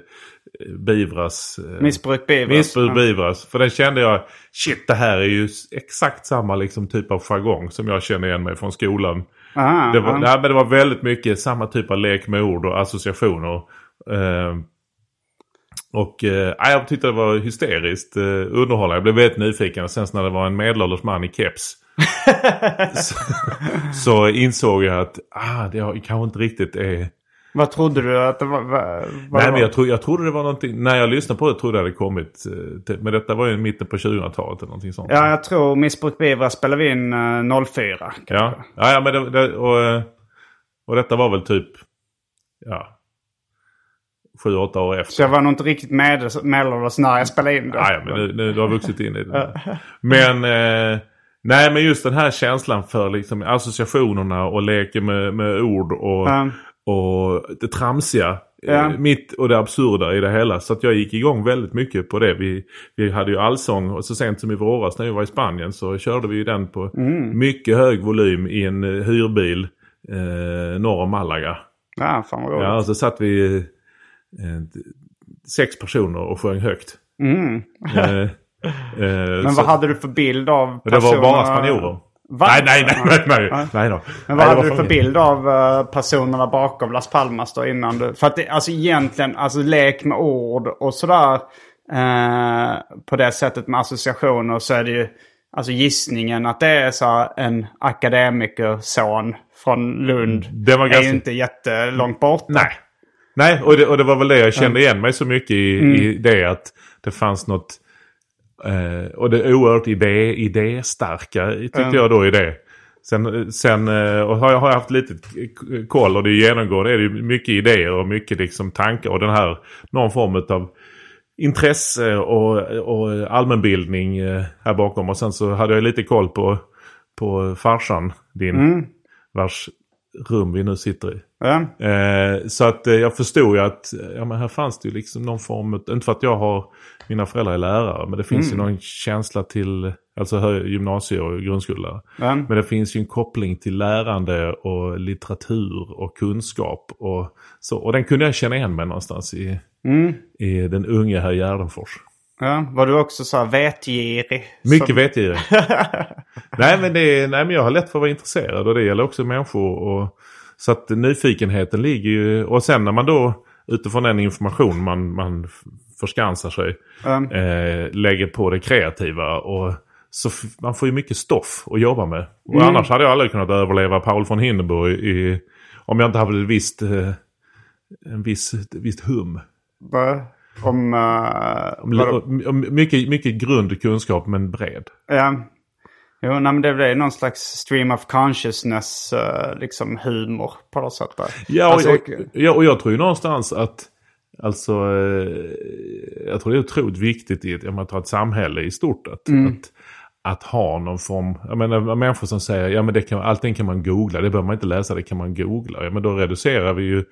Beivras... Eh, Missbruk beivras. Missbruk beivras. För den kände jag, shit det här är ju exakt samma liksom, typ av jargong som jag känner igen mig från skolan. Aha, Det var, ja. nej, men det var väldigt mycket samma typ av lek med ord och associationer. Eh, och eh, jag tyckte det var hysteriskt eh, underhållande. Jag blev väldigt nyfiken. Och sen när det var en medelålders man i keps. så, så insåg jag att ah, det kanske inte riktigt är... Vad trodde du att det var? Vad Nej men var? jag, tro, jag trodde det var någonting. När jag lyssnade på det trodde jag det kommit. eh, till, men detta var ju mitten på 2000-talet eller någonting sånt. Ja, jag tror Missbruk beivras spelade vi in eh, 04. Ja, kanske. ja, ja men det, det, och, eh, och detta var väl typ ja, sju, åtta år efter. Så jag var nog inte riktigt med, medelålders när jag spelade in det. Ja, men nu, nu, du har vuxit in i det. Men, eh, nej, men just den här känslan för liksom, associationerna och leken med, med ord och, Ja. och det tramsiga. Ja. Eh, mitt och det absurda i det hela. Så att jag gick igång väldigt mycket på det. Vi, vi hade ju allsång och så sent som i våras när vi var i Spanien så körde vi ju den på Mm. mycket hög volym i en eh, hyrbil eh, norr om Malaga. Ja, fan vad roligt. Ja, så satt vi eh, sex personer och sjöng högt. Mm. Eh, eh, Men så- vad hade du för bild av och det var bara personerna- spanjorer. Va? Nej, nej, nej, nej, nej, nej då. Men Nej, vad det hade du för familj. bild av eh, personerna bakom Las Palmas då innan du... För att det, alltså egentligen, alltså lek med ord och sådär. Eh, på det sättet med associationer så är det ju... Alltså gissningen att det är så en akademikerson från Lund. Det var är ganska- ju inte jättelångt borta. Nej. Nej, och det, och det var väl det jag kände igen mig så mycket i, Mm. i det att det fanns något... Eh, och det oerhört idé, idéstarka tyckte Mm. jag då i det. Sen, sen eh, och har jag haft lite koll och det är genomgående är det mycket idéer och mycket liksom tankar och den här någon form av intresse och, och allmänbildning eh, här bakom. Och sen så hade jag lite koll på, på farsan din. Mm. Vars rum vi nu sitter i. Ja. Eh, så att eh, jag förstod ju att ja, men här fanns det ju liksom någon form av, inte för att jag har, mina föräldrar är lärare, men det finns Mm. ju någon känsla till, alltså gymnasie och grundskollärare. Ja. Men det finns ju en koppling till lärande och litteratur och kunskap och så. Och den kunde jag känna igen mig någonstans i, Mm. i den unge herr Gärdenfors. Ja. Var du också så här vetgirig? Mycket Som- vetgirig. nej, men det nej men jag har lätt för att vara intresserad och det gäller också människor. Och, så att nyfikenheten ligger ju... Och sen när man då utifrån den information man, man förskansar sig Mm. eh, lägger på det kreativa. Och så man får ju mycket stoff att jobba med. Och Mm. annars hade jag aldrig kunnat överleva Paul von Hindenburg i, om jag inte hade ett visst, eh, en viss, ett visst hum. Va? Om... Uh, Om, om, om, mycket, mycket grundkunskap men bred. Ja. Jo, nej, men det blir någon slags stream of consciousness, eh, liksom humor på något sätt. Där. Ja, och, Alltså, och, ja, och jag tror ju någonstans att Alltså, eh, jag tror det är otroligt viktigt i ett, om man tar ett samhälle i stort. Att, att, att ha någon form, jag menar människor som säger ja men det kan, allting kan man googla, det behöver man inte läsa, det kan man googla. Ja men då reducerar vi ju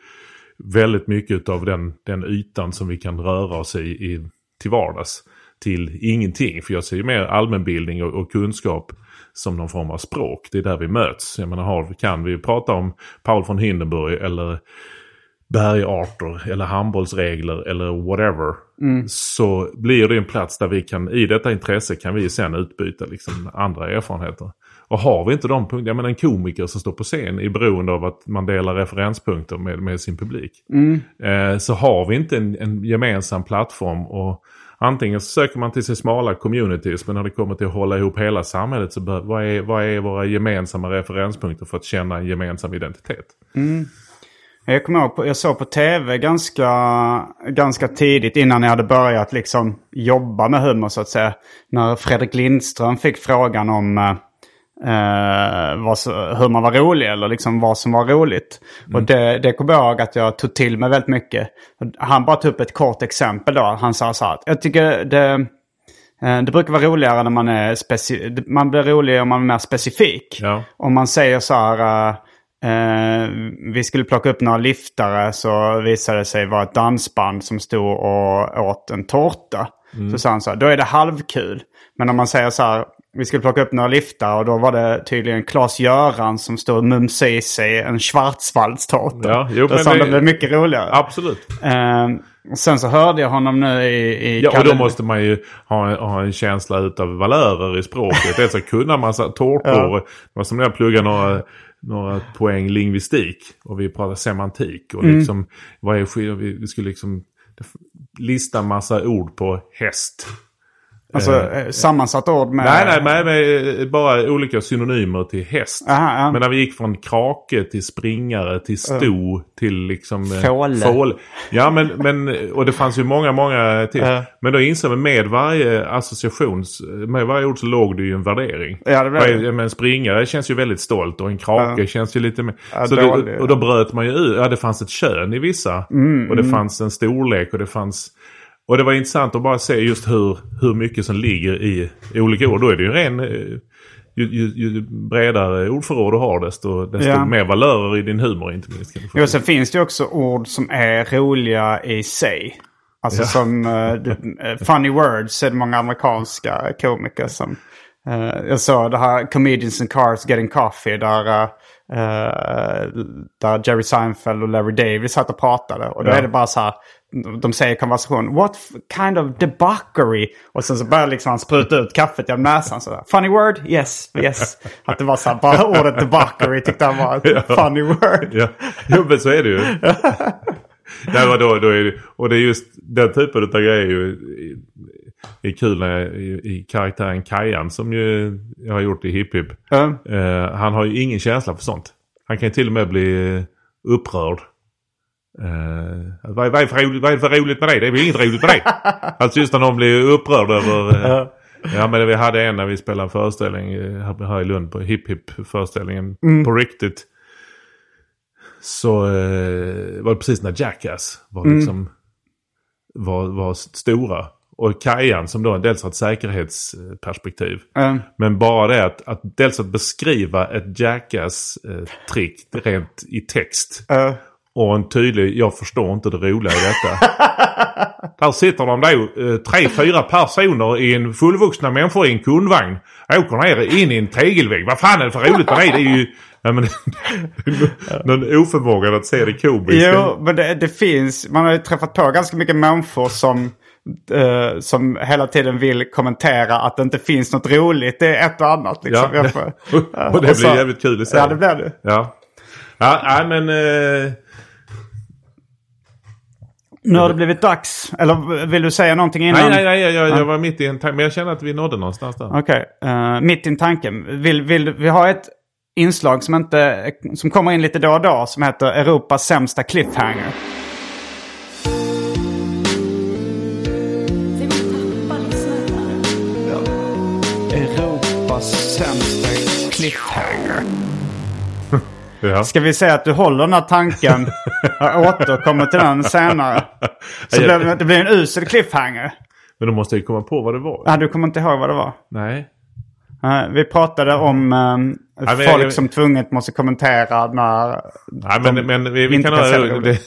väldigt mycket av den, den ytan som vi kan röra oss i, i till vardags till ingenting. För jag ser ju mer allmänbildning och, och kunskap som någon form av språk. Det är där vi möts. Jag menar, har, kan vi prata om Paul von Hindenburg eller bergarter eller handbollsregler eller whatever. Så blir det en plats där vi kan, i detta intresse kan vi sen utbyta liksom andra erfarenheter. Och har vi inte de punkterna, jag menar en komiker som står på scen är beroende av att man delar referenspunkter med, med sin publik. Eh, så har vi inte en, en gemensam plattform och antingen så söker man till sig smala communities men när det kommer till att hålla ihop hela samhället så bör, vad, är, vad är våra gemensamma referenspunkter för att känna en gemensam identitet? Jag kommer ihåg, jag såg på tv ganska, ganska tidigt innan jag hade börjat liksom jobba med humor så att säga. När Fredrik Lindström fick frågan om eh, så- hur man var rolig eller liksom vad som var roligt. Och det, det kommer jag ihåg att jag tog till mig väldigt mycket. Han bara tog upp ett kort exempel då. Han sa så här att jag tycker det... eh, Det brukar vara roligare när man är speci- Man blir rolig om man är mer specifik. Ja. Om man säger så här... eh, Eh, vi skulle plocka upp några liftare så visade det sig vara ett dansband som stod och åt en tårta. Så sa han så här, då är det halvkul. Men om man säger så här, vi skulle plocka upp några liftare och då var det tydligen Claes-Göran som stod och mumsade i sig en schwarzwaldstårta. Ja, jo, men det- det blev mycket roligare. Absolut. Eh, och sen så hörde jag honom nu i... i Ja, och då måste man ju ha, ha en känsla utav valörer i språket. Dels att kunna massa tårtor. Det var som när jag pluggade några, några poäng lingvistik. Och vi pratade semantik. Och liksom, vad är skillnaden? Vi, vi skulle liksom lista massa ord på häst. Alltså eh, sammansatt ord med... Nej, nej, nej, nej, bara olika synonymer till häst. Aha, ja. Men när vi gick från krake till springare till sto till liksom... eh, Fåle. fål. Ja, men, men och det fanns ju många, många till. Ja. Men då insåg vi med varje association, med varje ord så låg det ju en värdering. Ja, det det. Men en springare känns ju väldigt stolt och en krake Ja. känns ju lite mer... Ja, så dålig, det, och då bröt man ju ut, ja det fanns ett kön i vissa. Mm, och det fanns en storlek och det fanns... Och det var intressant att bara se just hur, hur mycket som ligger i, i olika ord. Då är det ju ren... eh, Ju, ju, ju bredare ordförråd du har desto, desto Ja. mer valörer i din humor inte minst. Kan. Jo, sen finns det ju också ord som är roliga i sig. Alltså Ja. som eh, funny words är det många amerikanska komiker som... eh, jag såg det här Comedians in Cars Getting Coffee där, eh, där Jerry Seinfeld och Larry David satt och pratade. Och då Ja. är det bara så här, de säger i konversation, what kind of debauchery? Och sen så börjar liksom han spruta ut kaffet genom näsan. Så där, funny word? Yes, yes. Att det var så här, bara ordet debauchery tyckte han var ett funny word. Ja, jo, men så är det ju. Nej, men då, då är det, och det är just den typen av grejer ju, är kul när i, i karaktären Kajan som ju jag har gjort i Hipp Hipp. Ja. Eh, han har ju ingen känsla för sånt. Han kan ju till och med bli upprörd. Eh, vad, vad, är för roligt, vad är det för roligt med det? Det är väl inget roligt med det. alltså just när någon blir upprörd över... Eh, ja men vi hade en när vi spelade en föreställning eh, här i Lund på Hipp Hipp föreställningen på riktigt. Så eh, var det precis när Jackass var liksom var, var stora. Och Kajan som då dels har ett säkerhetsperspektiv. Ja. Men bara det att, att dels att beskriva ett Jackass-trick rent i text. Ja. Och en tydlig, jag förstår inte det roliga i detta. Där sitter de då, eh, tre, fyra personer i en fullvuxna människor i en kundvagn. Åker ner in i en tegelvägg. Vad fan är det för roligt med det? Det är ju... Ja, men, någon oförmåga att se det komiska. Jo, men det, det finns. Man har ju träffat på ganska mycket människor som, eh, som hela tiden vill kommentera att det inte finns något roligt. Det är ett och annat. Liksom. Ja. Får- och det och så- blir jävligt kul i sig. Ja, det blir det. Ja. Ja, nej men... Eh, Nu har det blivit dags. Eller vill du säga någonting innan? nej, nej, nej. Jag, jag var mitt i en tanke. Men jag känner att vi nådde någonstans där. Okej, eh, mitt i en tanke. Vill, vill, vi har ett inslag som, inte, som kommer in lite då och då som heter Europas sämsta cliffhanger. Europas sämsta cliffhanger. Ja. Ska vi säga att du håller den här tanken? Jag återkommer till den senare. Så Ja, det jag- blir, det blir en usel cliffhanger. Men då måste jag komma på vad det var. Ja, du kommer inte ihåg vad det var? Nej. Vi pratade om eh, men folk jag- som tvunget måste kommentera när... Nej, men, men vi, vi kan det Det,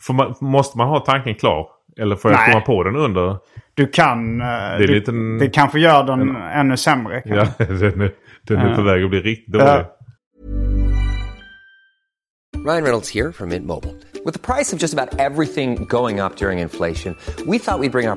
för man, måste man ha tanken klar? Eller får jag Nej. komma på den under? Du kan... eh, är du, liten- Det kanske gör den ännu sämre. Ja, kanske. den är, den är på väg att bli riktigt dålig. Ja. Ryan Reynolds here from Mint Mobile. With the price of just about everything going up during inflation, we thought we'd bring our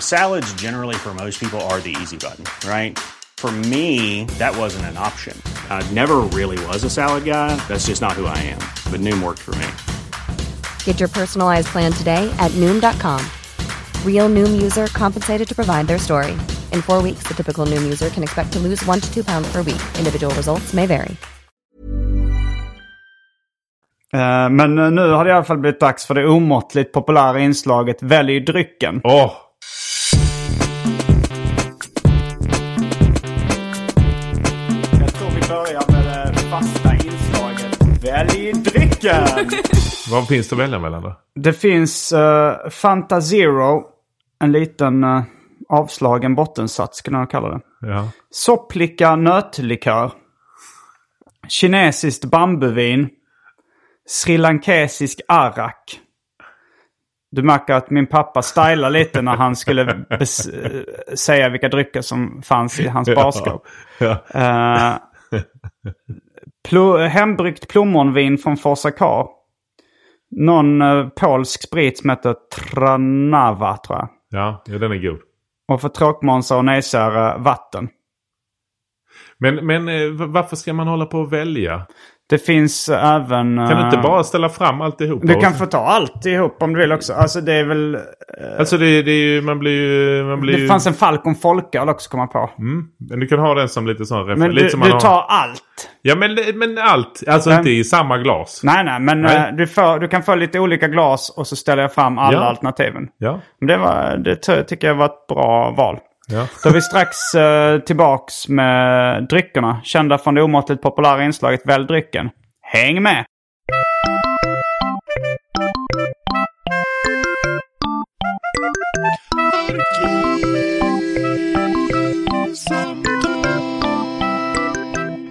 Salads generally for most people are the easy button, right? For me, that wasn't an option. I never really was a salad guy. That's just not who I am. But Noom worked for me. Get your personalized plan today at Noom.com. Real Noom user compensated to provide their story. In four weeks, the typical Noom user can expect to lose one to two pounds per week. Individual results may vary. Eh, Men eh, nu har det i alla fall blivit dags för det omåttligt populära inslaget Välj drycken. Åh! Drycken! Vad finns det att välja mellan då? Det finns uh, Fanta Zero. En liten eh, avslagen bottensats skulle jag kalla det. Ja. Sopplika nötlikör. Kinesiskt bambuvin. Srilankesisk arak. Du märker att min pappa stylar lite när han skulle eh, säga vilka drycker som fanns i hans barskåp. Ja. Eh, plo- hembryggt plommonvin från Forsakar. Någon uh, polsk sprit som heter Tranawa tror jag. Ja, ja, den är god. Och för tråkmånsar och nejsare vatten. Men, men eh, varför ska man hålla på och välja? Det finns eh, även... Kan du inte eh, bara ställa fram alltihopa? Du kan få ta allt ihop om du vill också. Alltså det är väl... Alltså det, det är ju, man blir ju... Man blir Det ju... fanns en Falcon Folköl också komma på. Mm. Men du kan ha den som lite sån referens. Men du, du har... tar allt. Ja men, men allt. Alltså Men- inte i samma glas. Nej, nej, men Nej. eh, du, får, du kan få lite olika glas och så ställer jag fram alla Ja. alternativen. Ja. Men det, var, det ty- tycker jag var ett bra val. Ja. Då är vi strax eh, tillbaks med dryckerna. Kända från det omåttligt populära inslaget Välj drycken. Häng med!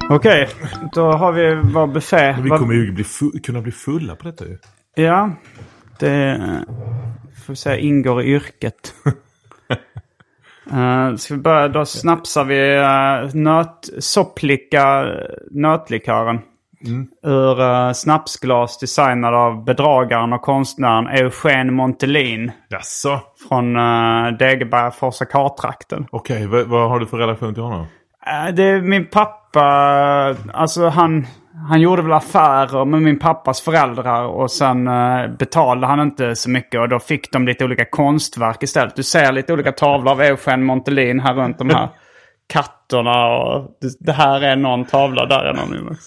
Okej, då har vi vår buffé. Vi kommer ju bli kunna bli fulla på detta ju. Ja, det eh, får vi säga ingår i yrket. uh, ska vi börja, då snapsar vi uh, nöt, sopplika nötlikören. Ur uh, snapsglas designad av bedragaren och konstnären Eugene Montelin. Jaså? Från uh, Degeberga Forsakar-trakten. Okej, vad, vad har du för relation till honom? Eh, Det är min pappa, alltså han, han gjorde väl affärer med min pappas föräldrar och sen eh, betalade han inte så mycket och då fick de lite olika konstverk istället. Du ser lite olika tavlor av Eugen Montelin här runt de här katterna och det, här är någon tavla, där är någon.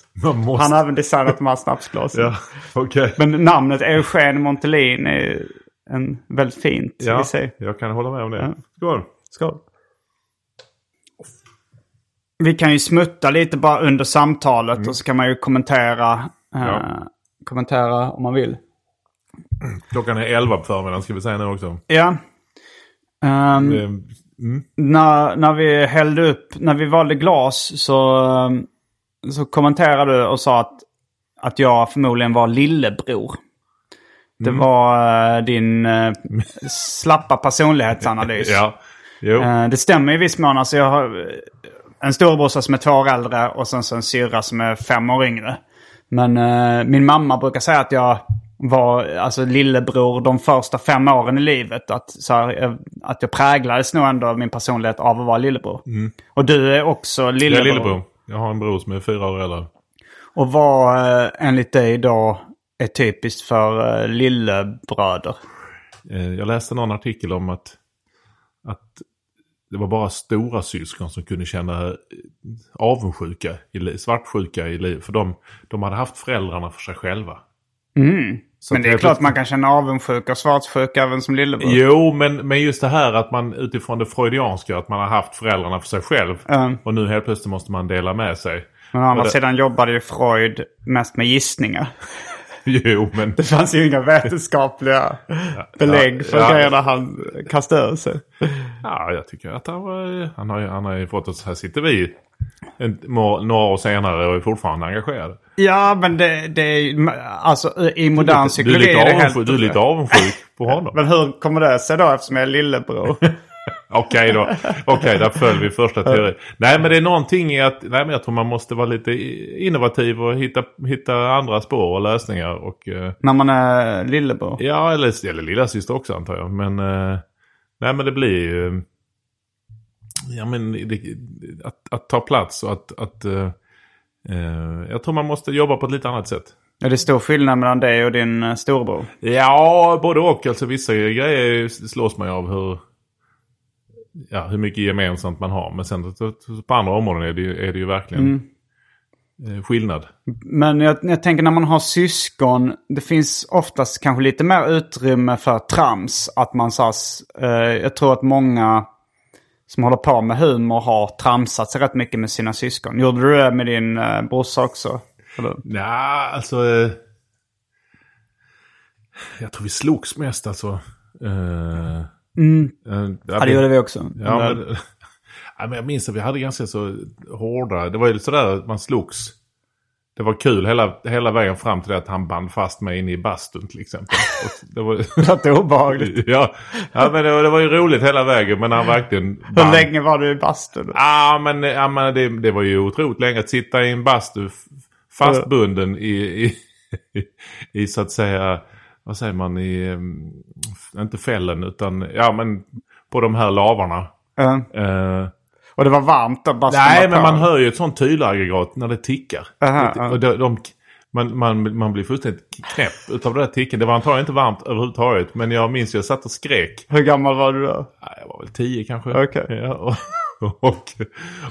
Måste... Han har även designat de här snapsglasen. Ja, okej. Men namnet Eugen Montelin är en väldigt fint Ja, i sig. jag kan hålla med om det. Ja. Skål. Skål. Vi kan ju smutta lite bara under samtalet och så kan man ju kommentera, eh, Ja. kommentera om man vill. Klockan är 11 på förmiddagen ska vi säga nu också. Ja. Det, mm. när, när vi hällde upp, när vi valde glas så, ehm, så kommenterade du och sa att, att jag förmodligen var lillebror. Det Mm. var eh, din eh, slappa personlighetsanalys. Ja. Jo. Eh, det stämmer i viss mån. Alltså jag har eh, en storebrorsa som är två år äldre och sen så en syrra som är fem år yngre. Men eh, min mamma brukar säga att jag var alltså, lillebror de första fem åren i livet. Att, så här, eh, att jag präglades nog ändå av min personlighet av att vara lillebror. Och du är också Jag är lillebror. lillebror. Jag har en bror som är fyra år äldre. Och vad eh, enligt dig då är typiskt för eh, lillebröder? Eh, Jag läste någon artikel om att, att det var bara stora syskon som kunde känna eh, avundsjuka, svartsjuka i livet. För de, de hade haft föräldrarna för sig själva. Så Men det är klart man kan känna avundsjuka och svartsjuka även som lillebror. Jo, men, men just det här att man utifrån det freudianska, att man har haft föräldrarna för sig själv. Mm. Och nu helt plötsligt måste man dela med sig. Men å andra sidan jobbade ju Freud mest med gissningar. Jo, men... Det fanns ju inga vetenskapliga belägg för ja. grejerna han kastade ur sig. Ja, jag tycker att han, var, han, har, han har ju fått oss... Här sitter vi en, några år senare och är fortfarande engagerade. Ja, men det, det är. Alltså i modern du, är psykologi lite är det helt... du är lite avundsjuk på honom. Men hur kommer det sig då eftersom jag är lillebror? Okej då. Okej, där föll vi första teorin. Nej, men det är någonting i att... Nej, men jag tror man måste vara lite innovativ och hitta, hitta andra spår och lösningar. Och, eh, När man är lillebror? ja, eller, eller lilla syster också antar jag. Men... Eh, nej, men det blir ju... Ja, men det, att, att ta plats och att... att eh, jag tror man måste jobba på ett lite annat sätt. Är det stor skillnad mellan dig och din storebror? Ja, både och. Alltså vissa grejer slås man ju av hur, ja, hur mycket gemensamt man har. Men sen på andra områden är det ju, är det ju verkligen eh, skillnad. Men jag, jag tänker när man har syskon, det finns oftast kanske lite mer utrymme för trams. Att man så eh, jag tror att många som håller på med humor har tramsat sig rätt mycket med sina syskon. Gjorde du det med din eh, brorsa också? Eller? Ja, alltså... Eh, jag tror vi slogs mest alltså. Eh, Mm. eh, Ja, det gjorde vi också. Ja, Men- men, ja, men jag minns att vi hade ganska så hårda... Det var ju sådär att man slogs. Det var kul hela, hela vägen fram till det att han band fast mig inne i bastun till exempel. Och det var, Det låter obehagligt. ja, ja, men det, var- det var ju roligt hela vägen. Men han verkligen... Hur band- länge var du i bastun? Ja, men, ja, men det, det var ju otroligt länge att sitta i en bastu fastbunden i, i, i, i så att säga, vad säger man, i, f- inte fällen utan, ja men på de här lavarna. Ja. Eh, och det var varmt? Bastun nej, men man hör ju ett sånt tyleraggregat när det tickar. Aha, Det- ja. och de, de, man, man, man blir fullständigt knäpp utav det där ticken. Det var antagligen inte varmt överhuvudtaget. Men jag minns jag satt och skrek. Hur gammal var du då? Jag var väl tio kanske. Okej. Ja, och, och,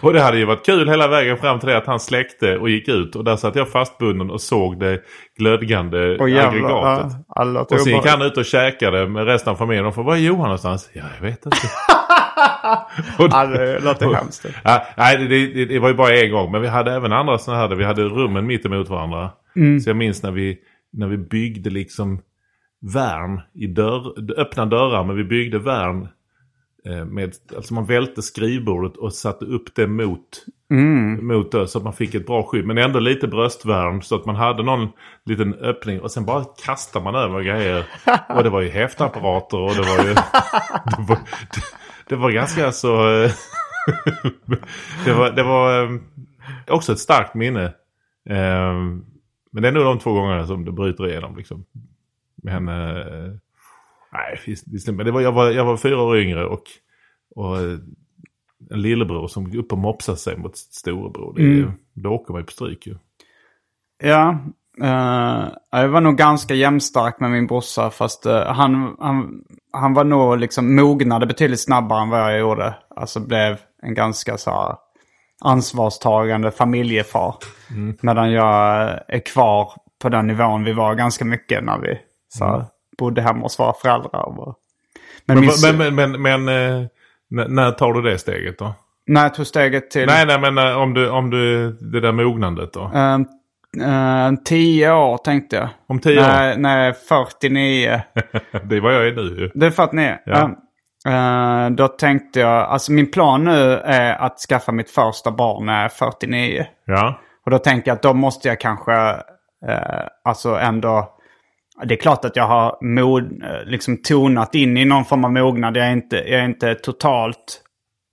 och det hade ju varit kul hela vägen fram till det att han släckte och gick ut. Och där satt jag fastbunden och såg det glödgande Åh jävlar. aggregatet. Ja, Och sen gick han ut och käkade med resten av familjen. Och frågade, var är Johan någonstans? Ja, jag vet inte. Och- Ja, det låter hemskt. Ja, nej, det, det, det var ju bara en gång. Men vi hade även andra sådana här. Vi hade rummen mitt emot varandra. Mm. Så jag minns när vi, när vi byggde liksom värn i dörr, öppna dörrar. Men vi byggde värn eh, med, alltså man välte skrivbordet och satte upp det mot, Mm. mot dörr så att man fick ett bra skydd. Men ändå lite bröstvärn så att man hade någon liten öppning. Och sen bara kastade man över grejer. Och det var ju häftapparater och det var ju... det, var, det, det var ganska så... eh, det var, det var eh, också ett starkt minne. Men det är nog de två gångerna som det bryter igenom liksom. Men... eh, Nej, visst, visst, men det var, jag, var, jag var fyra år yngre och, och eh, en lillebror som upp och mopsar sig mot storebror. Det ju- Då åker man ju på stryk ju. Ja, eh, jag var nog ganska jämnstark med min brorsa. Fast eh, han, han, han var nog liksom mognade betydligt snabbare än vad jag gjorde. Alltså blev en ganska så här ansvarstagande familjefar. Medan jag är kvar på den nivån vi var ganska mycket när vi så här, bodde hemma hos våra föräldrar. Och, men, Men, min, men, men, men, men eh, när tar du det steget då? när jag tog steget till... Nej, nej, men eh, om du, om du, det där mognandet då? Eh, eh, tio år tänkte jag. Om tio år? Nej, nej 49. Det är vad jag är nu ju. Det är för att ni... Ja. Ja. Eh, då tänkte jag, alltså min plan nu är att skaffa mitt första barn när jag är 49. Ja. Och då tänker jag att då måste jag kanske, eh, alltså ändå Det är klart att jag har mod, eh, liksom tonat in i någon form av mognad. Jag är inte, jag är inte totalt,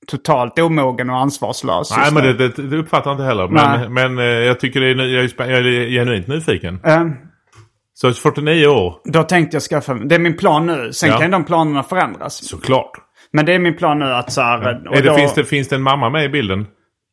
totalt omogen och ansvarslös. Nej, men det, det, det uppfattar jag inte heller. Nej. Men, men jag tycker det är, jag är, jag är genuint nyfiken. Eh, Så 49 år, då tänkte jag skaffa, det är min plan nu. Sen Ja. kan de planerna förändras. såklart. Men det är min plan nu att så här, och Är det, då, finns, det, finns det en mamma med i bilden?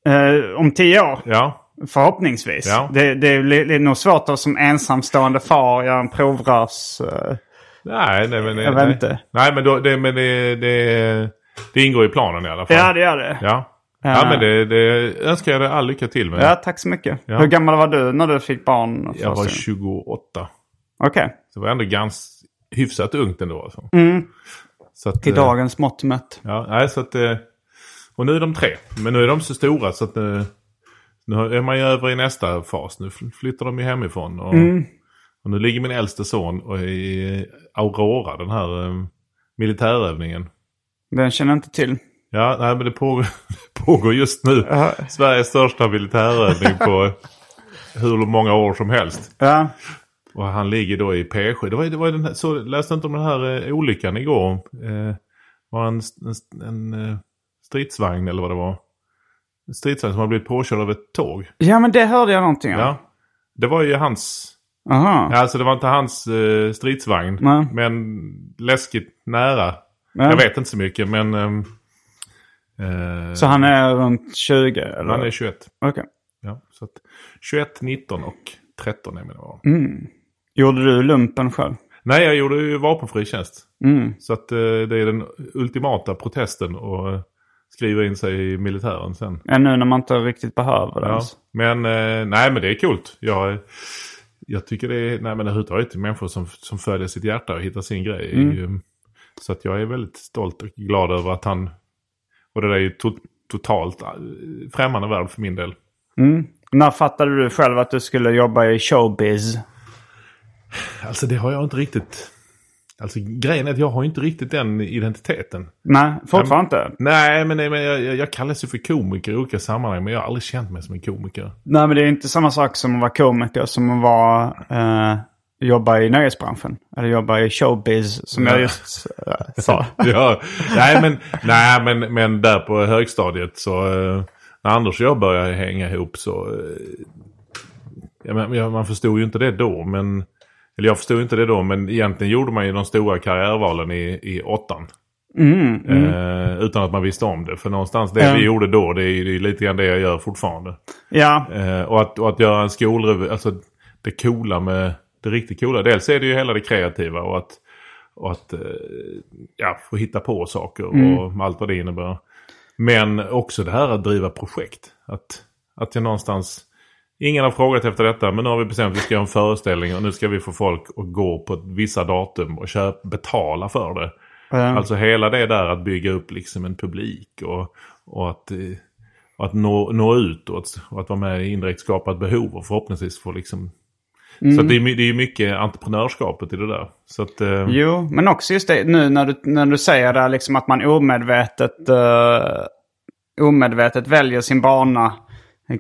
eh, om tio år, Ja. förhoppningsvis. Ja. Det, det, är, det är nog svårt att som ensamstående far göra en provrörs... eh, Nej, nej men... Jag nej. vet inte. Nej, men, då, det, men det, det, det ingår i planen i alla fall. Ja, det gör det. Ja. Ja. Ja, men det, det önskar jag dig all lycka till med. Ja, tack så mycket. Ja. Hur gammal var du när du fick barn? jag var första gången? 28. Okej. Så det var ändå ganska hyfsat ungt ändå. Alltså. Mm. Så att, Till eh, dagens mått mätt. Ja, nej, så att... eh, Och nu är de tre. Men nu är de så stora så att nu, nu är man ju över i nästa fas. Nu fl- flyttar de ju hemifrån. Och, Mm. och nu ligger min äldste son och i Aurora, den här eh, militärövningen. Den känner jag inte till. Ja, nej, men det pågår, det pågår just nu. Sveriges största militärövning på hur många år som helst. Ja. Och han ligger då i P7. Det var, det var den här, så, läste inte om den här eh, olyckan igår. Eh, var en, en, en eh, stridsvagn eller vad det var. En stridsvagn som har blivit påkörd av ett tåg. ja, men det hörde jag någonting om. Ja. Det var ju hans... Aha. Ja, alltså det var inte hans eh, stridsvagn. Nej. Men läskigt nära. Ja. Jag vet inte så mycket men... ehm, eh, Så han är runt 20? Eller? han är 21. Okej. Ja, så att 21, 19 och 13 är mina. Mm. Gjorde du lumpen själv? Nej, jag gjorde ju vapenfri tjänst. Mm. Så att eh, det är den ultimata protesten och eh, skriva in sig i militären sen. Ja, nu när man inte riktigt behöver det. Ja. ens. Men eh, nej, men det är coolt. Jag, jag tycker det är, nej men överhuvudtaget människor som, som följer sitt hjärta och hittar sin grej. ju- Så att jag är väldigt stolt och glad över att han, och det där är ju to, totalt främmande värld för min del. Mm. När fattade du själv att du skulle jobba i showbiz? Alltså det har jag inte riktigt, alltså grejen är att jag har inte riktigt den identiteten. Nej, fortfarande inte. Nej, men, nej, men jag, jag, jag kallas ju för komiker i olika sammanhang. Men jag har aldrig känt mig som en komiker. Nej, men det är inte samma sak som att vara komiker som att vara, eh, jobba i nöjesbranschen. Eller jobba i showbiz som jag Nej. just eh, sa. ja, nej, men, nej men, men där på högstadiet så... eh, När Anders och jag började hänga ihop så... eh, Ja, men, ja, man förstod ju inte det då, men... Eller jag förstod inte det då, men egentligen gjorde man ju de stora karriärvalen i, i åttan. Mm, mm. Eh, utan att man visste om det. För någonstans det Ja. vi gjorde då, det är det är lite grann det jag gör fortfarande. Ja, Eh, och, att, och att göra en skolrevy, alltså det coola med det riktigt coola. Dels är det ju hela det kreativa och att, och att eh, ja, få hitta på saker och allt vad det innebär. Men också det här att driva projekt. Att, att jag någonstans, ingen har frågat efter detta men nu har vi bestämt att vi ska göra en föreställning och nu ska vi få folk att gå på vissa datum och köp, betala för det. eh, Alltså hela det där att bygga upp liksom en publik och, och att, eh, och att nå, nå ut och att, och att vara med i indirekt skapa ett behov och förhoppningsvis få liksom... Så att det är, det är mycket entreprenörskapet i det där. Så att, eh, Jo, men också just det nu när du, när du säger det liksom att man omedvetet, uh, omedvetet väljer sin bana.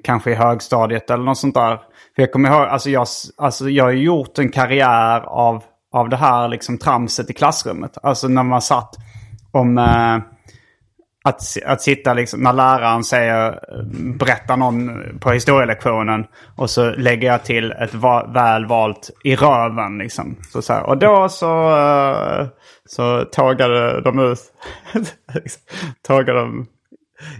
Kanske i högstadiet eller något sånt där. För jag kommer ihåg, alltså jag, alltså jag har gjort en karriär av, av det här liksom tramset i klassrummet. Alltså när man satt om... eh, att, att sitta liksom, när läraren säger, berättar någon på historielektionen och så lägger jag till ett va, väl valt i röven liksom. Så, så här. Och då så, eh, så tågade de ut, liksom. tågade de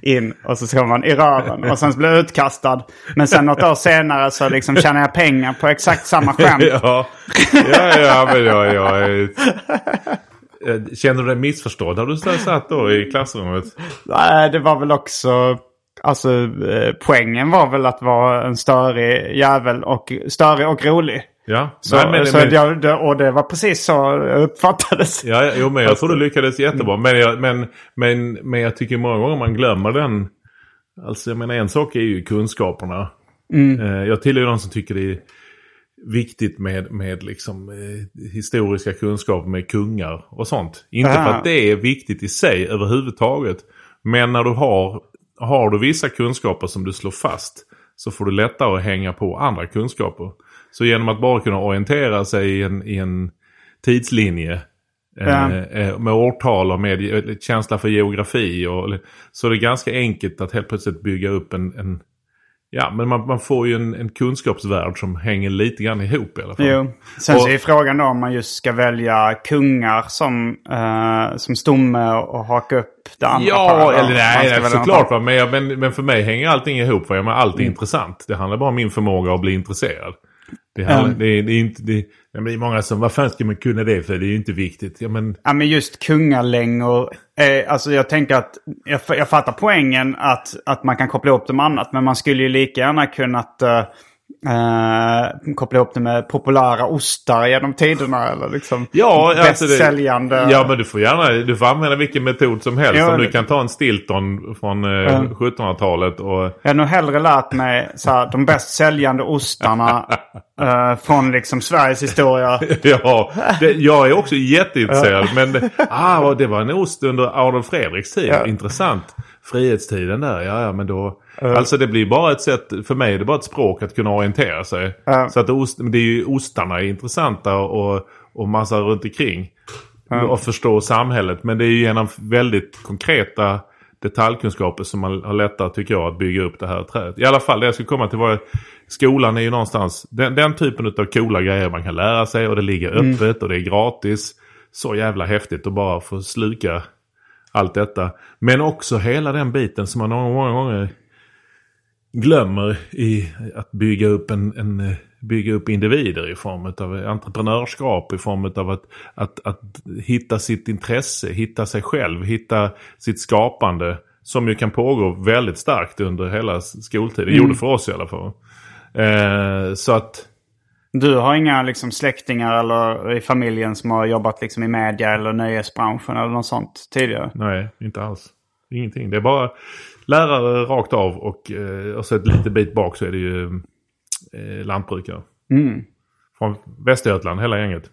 in och så ska man i röven och sen blir jag utkastad. Men sen något år senare så liksom tjänar jag pengar på exakt samma skämt. ja, ja, ja, men jag, jag, är- Eh, Känner du dig missförstådd? Har du satt då i klassrummet? Nej, det var väl också... Alltså eh, poängen var väl att vara en störig jävel och störig och rolig. Ja, Så, Nej, men, så men, jag, och det var precis så jag uppfattades. ja, jo, men jag tror du lyckades jättebra. Men jag, men, men, men jag tycker många gånger man glömmer den. Alltså jag menar en sak är ju kunskaperna. Mm. Eh, Jag tillhör de som tycker det är viktigt med, med liksom, eh, historiska kunskaper med kungar och sånt. Inte för Ah. att det är viktigt i sig överhuvudtaget. Men när du har, har du vissa kunskaper som du slår fast så får du lättare att hänga på andra kunskaper. Så genom att bara kunna orientera sig i en, i en tidslinje Ja. eh, eh, med årtal och med känsla för geografi. Och, så är det ganska enkelt att helt plötsligt bygga upp en... en ja, men man, man får ju en, en kunskapsvärld som hänger lite grann ihop i alla fall. Jo. Sen Och- så är frågan då om man just ska välja kungar som, eh, som stomme och haka upp det andra på. Ja, eller Man nej, nej såklart. Va? Men, men, men för mig hänger allting ihop. Va? Jag menar, allt Mm. är intressant. Det handlar bara om min förmåga att bli intresserad. Det, handlar, Mm. det, är- det är inte... Det, det blir många som, vad fan ska man kunna det för? Det är ju inte viktigt. Ja, men, Ja, men just kungalängor. Eh, alltså jag tänker att jag, jag fattar poängen att, att man kan koppla ihop det med annat. Men man skulle ju lika gärna kunnat eh, eh, koppla ihop det med populära ostar genom tiderna. Eller liksom ja, alltså. Ja, men du får gärna du får använda vilken metod som helst. Ja, Om du kan ta en Stilton från eh, Ja. 1700-talet och... Jag har nog hellre lärt mig så här, de bäst säljande ostarna eh, från liksom Sveriges historia. ja, det, jag är också jätteintresserad. Men ah, det var en ost under Adolf Fredriks tid. Ja. Intressant. Frihetstiden där, ja, ja men då... Alltså det blir bara ett sätt, för mig är det bara ett språk att kunna orientera sig. Ja. Så att ost, det är ju ostarna är intressanta och, och massa runt omkring. Och förstå samhället. Men det är ju genom väldigt konkreta detaljkunskaper som man har lättare tycker jag att bygga upp det här trädet. I alla fall det jag skulle komma till var skolan är ju någonstans den, den typen av coola grejer man kan lära sig och det ligger öppet och det är gratis. Så jävla häftigt att bara få sluka allt detta. Men också hela den biten som man många gånger glömmer i att bygga upp en, en eh, bygga upp individer i form av entreprenörskap, i form av att, att, att hitta sitt intresse, hitta sig själv, hitta sitt skapande. Som ju kan pågå väldigt starkt under hela skoltiden. Det gjorde för oss i alla fall. Eh, så att... Du har inga liksom, släktingar eller i familjen som har jobbat liksom, i media eller nöjesbranschen eller något sånt tidigare? Nej, inte alls. Ingenting. Det är bara lärare rakt av och, eh, och så ett litet bit bak så är det ju eh, lantbrukare. Mm. Från Västergötland, hela gänget.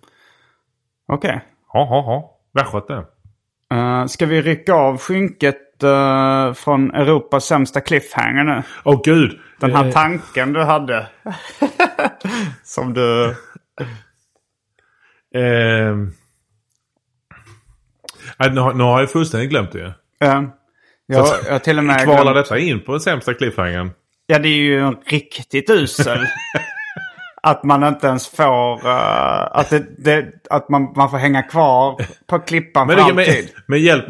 Okej. Ja, ja, ja. Västgöte. Uh, ska vi rycka av skynket eh, från Europas sämsta cliffhanger nu? Åh gud! Den här Eh, tanken du hade. som du... Nej, nu, har, nu har jag fullständigt glömt det. Uh, jag, jag har till och med Kvalar glömt- detta in på den sämsta cliffhangern? Ja, det är ju en riktigt usel. att man inte ens får... eh, att det, det, att man, man får hänga kvar på klippan Men, för alltid. men hjälp,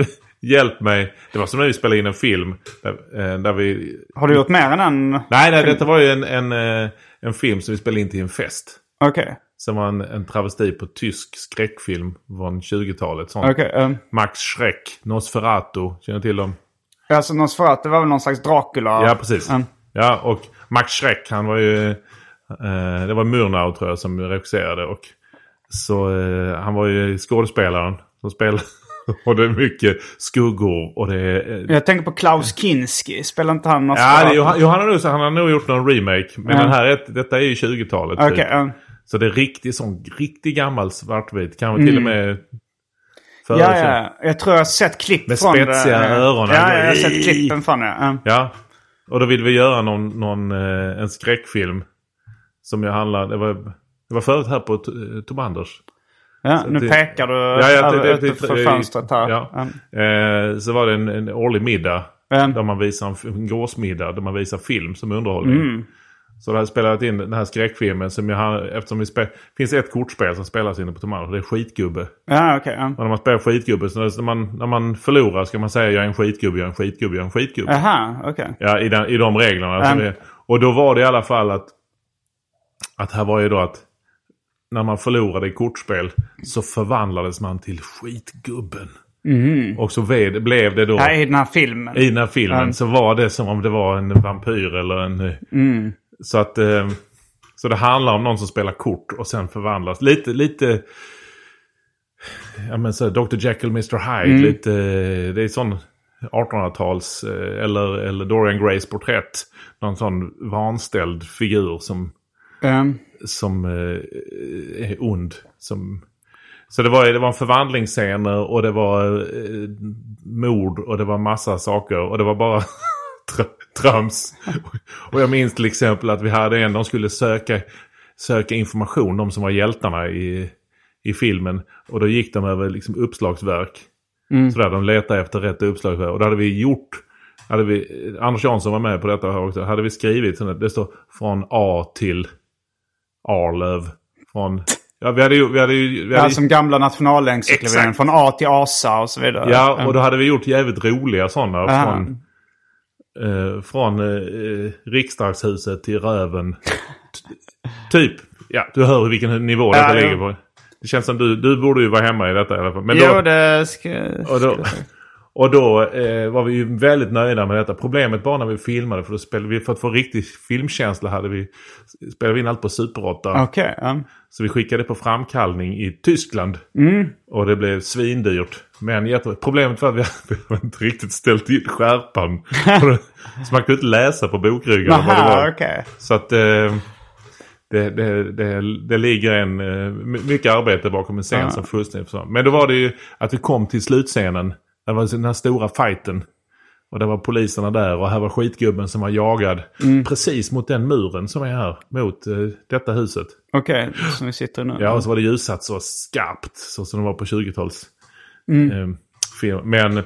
hjälp mig. Det var som när vi spelade in en film. Där, eh, där vi... Har du gjort mer än en? Nej, nej detta var ju en, en, eh, en film som vi spelade in till en fest. Okej. Som var en, en travesti på tysk skräckfilm från 20-talet. sånt. Okej. ehm. Max Schreck, Nosferatu, känner du till dem? Alltså Nosferatu var väl någon slags Dracula? Ja, precis. Mm. Ja, och Max Schreck, han var ju... Eh, det var Murnau tror jag som regisserade. Och så eh, han var ju skådespelaren som spelade. Och det är mycket skuggor och det är... eh, Jag tänker på Klaus Kinski. Spelar inte han Ja, Nosferatu? det, är Johan, Johan har nog, han har nog gjort någon remake. Men Ja. den här, är, detta är ju 20-talet. Okej. typ. ehm. Så det är riktigt sån, riktigt gammal svartvit. Kanske till och med... före Mm. Ja, ja. Jag tror jag har sett klipp Med från spetsiga det. öron. Ja, jag har sett klippen från det. ehm. Ja. Och då vill vi göra någon, någon, eh, en skräckfilm. Som jag handlar... Det var, det var förut här på Tom Anders. Ja, Så nu det- pekar du Ja, ja, det- det- det- det- fönstret här. Ja. Eh, så var det en, en årlig middag. Ehm. Där man visar en, en gåsmiddag. Där man visar film som underhållning. Mm. Så det har spelat in den här skräckfilmen. Som jag har, eftersom spel, finns ett kortspel som spelas inne på Tom Anders. Det är Skitgubbe. Ja, okej. ehm. Och när man spelar skitgubbe. Så när man, när man förlorar ska man säga jag är en skitgubbe, jag är en skitgubbe, jag är en skitgubbe. Jaha, okej. Ja, i, den, i de reglerna. Mm. är. Och då var det i alla fall att... Att här var ju då att... När man förlorade i kortspel så förvandlades man till skitgubben. Och så ved, blev det då... Ja, i den här filmen. I den här filmen Mm. så var det som om det var en vampyr eller en... Mm. Så att... Eh, så det handlar om någon som spelar kort och sen förvandlas. Lite, lite... Ja men så Dr. Jekyll, Mr. Hyde. Mm. Lite... Det är sån 1800-tals... eh, Eller, eller Dorian Grays porträtt. Någon sån vanställd figur som... Ehm. Som eh, är ond. Som... Så det var, det var en förvandlingsscener och det var eh, mord och det var massa saker. Och det var bara tr- trams. Och jag minns till exempel att vi hade en, de skulle söka, söka information, de som var hjältarna i, i filmen. Och då gick de över liksom uppslagsverk. Sådär, de letade efter rätt uppslagsverk. Och då hade vi gjort, hade vi, Anders Jansson var med på detta här också, hade vi skrivit, sådär, det står från A till Arlöv. Från, ja, vi hade ju... Vi hade ju vi Ja, hade, som gamla nationalencyklopedin. Från A till Asa och så vidare. Ja, och då hade vi gjort jävligt roliga sådana. Aha. Från, eh, från eh, riksdagshuset till röven. Typ. Ja, du hör vilken nivå Ja, detta jo. ligger på. Det känns som du, du borde ju vara hemma i detta i alla fall. Men jo, då, det ska... och då, och då eh, var vi ju väldigt nöjda med detta. Problemet var när vi filmade, för, då spelade vi, för att få riktig filmkänsla hade vi, spelade vi in allt på Super 8. Okej. ja. Så vi skickade på framkallning i Tyskland. Mm. Och det blev svindyrt. Men jätte... problemet var att vi hade inte riktigt ställt in skärpan. så man kunde inte läsa på bokryggarna vad det var. okej. Så att eh, det, det, det, det ligger en, eh, my- mycket arbete bakom en scen Ja. som fullständigt försvann. Men då var det ju att vi kom till slutscenen. Det var den här stora fighten. Och det var poliserna där och här var skitgubben som var jagad. Mm. Precis mot den muren som är här. Mot eh, detta huset. Okej, som vi sitter nu. Ja, och så var det ljussatt så skarpt. Så som det var på 20-tals. Mm. Eh, film. Men,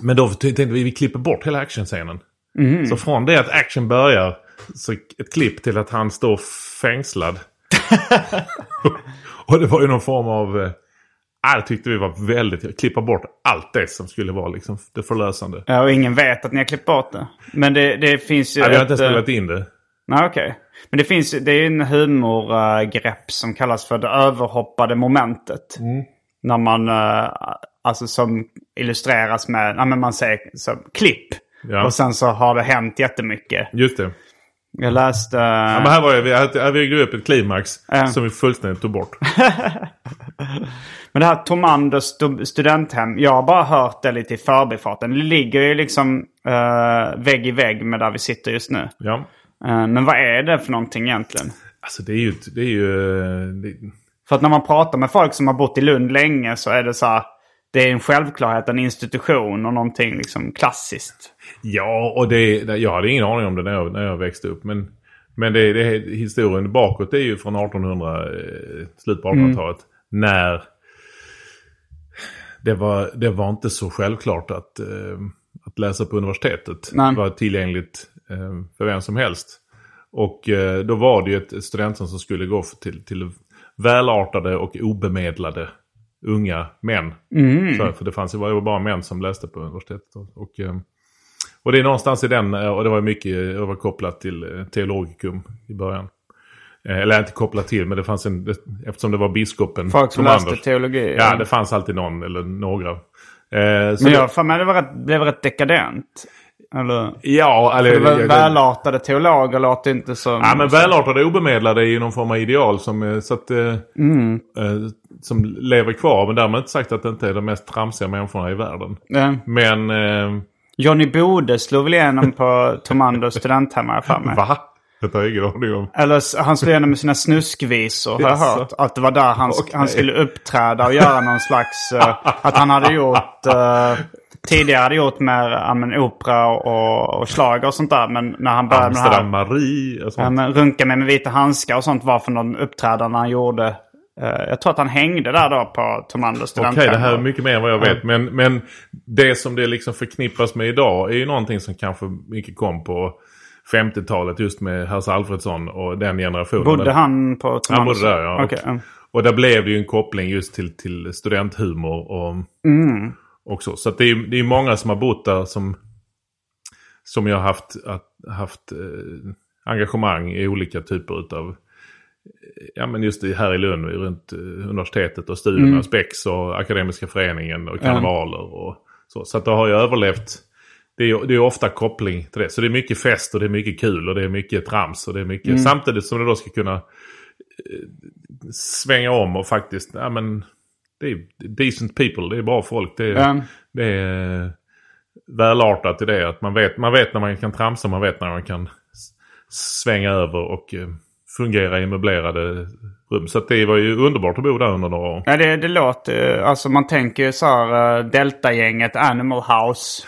men då tänkte vi vi klipper bort hela actionscenen. Mm. Så från det att action börjar, så ett klipp till att han står fängslad. och det var ju någon form av... Det tyckte vi var väldigt... Klippa bort allt det som skulle vara liksom det förlösande. Ja, och ingen vet att ni har klippt bort det. Men det, det finns ju... Ja, vi har inte eh, spelat in det. Nej, okej. Men det finns ju- det är en humorgrepp som kallas för det överhoppade momentet. Mm. När man, eh, alltså som illustreras med, ja men man säger som klipp. Ja. Och sen så har det hänt jättemycket. Just det. Jag läste... Ja, men här var jag, vi, här, vi byggde upp ett klimax Ja. som vi fullständigt tog bort. Men det här Tomander stu- studenthem, jag har bara hört det lite i förbifarten. Det ligger ju liksom eh, vägg i vägg med där vi sitter just nu. Ja. Eh, men vad är det för någonting egentligen? Alltså det är ju... Det är ju eh, det, För att när man pratar med folk som har bott i Lund länge så är det så här. Det är en självklarhet, en institution och någonting liksom klassiskt. Ja, och det, jag hade ingen aning om det när jag, när jag växte upp. Men, men det, det, historien bakåt är ju från 1800, eh, slut på 1800-talet. När det var, det var inte så självklart att, eh, att läsa på universitetet. Nej. Det var tillgängligt eh, för vem som helst. Och då var det ju ett studentrum som skulle gå till, till välartade och obemedlade unga män. Så, för det fanns det var bara män som läste på universitetet. Och, och, eh, och det är någonstans i den, eh, och det var mycket det var kopplat till eh, teologikum i början. Eh, Eller inte kopplat till, men det fanns en, eftersom det var biskopen. Folk som Anders. läste teologi. Ja, det fanns alltid någon eller några. Eh, Men det- jag för mig det var rätt, blev rätt dekadent. Eller? Ja, eller... Var jag- välartade teologer låter inte som... Ja, men välartade obemedlade är ju någon form av ideal som, eh, så att, eh, Mm. eh, som lever kvar. Men därmed inte sagt att det inte är de mest tramsiga människorna i världen. Ja. Men... Eh, Johnny Bode slog väl igenom på Tomander studenthem har jag för mig. va? Det har jag ingen aning om. Eller han slog igenom med sina snuskvisor har jag hört. Att det var där han, Okej. han skulle uppträda och göra någon slags... eh, att han hade gjort... eh, tidigare hade gjort mer ja, men, opera och, och schlager och sånt där. Men när han började med det Amsterdam här... Marie och sånt. Ja, men runka mig med vita handskar och sånt var för någon uppträdande han gjorde. Eh, jag tror att han hängde där då på Tomander Okej, studenthem. det här är mycket mer än vad jag vet. Men, men det som det liksom förknippas med idag är ju någonting som kanske mycket kom på 50-talet just med Hasse Alfredsson och den generationen. Bodde han på Tomander? Han bodde där ja. Okej, ja. Och, och där blev det ju en koppling just till, till studenthumor och, Mm. Och så. Så det är det är många som har bott där som, som jag har haft, haft eh, engagemang i olika typer utav Ja men just här i Lund runt eh, universitetet och studierna, Mm. Spex och Akademiska föreningen och karnevaler och så. Så att det har ju överlevt. Det är, det är ofta koppling till det. Så det är mycket fest och det är mycket kul och det är mycket trams och det är mycket. Mm. Samtidigt som det då ska kunna eh, svänga om och faktiskt, ja men det är decent people, det är bra folk. Det är, Ja. det är välartat i det. Att man vet, man vet när man kan tramsa, man vet när man kan svänga över och eh, fungera i möblerade rum. Så det var ju underbart att bo där under några år. Ja, det, det låter... Alltså man tänker ju så här Delta-gänget, Animal House.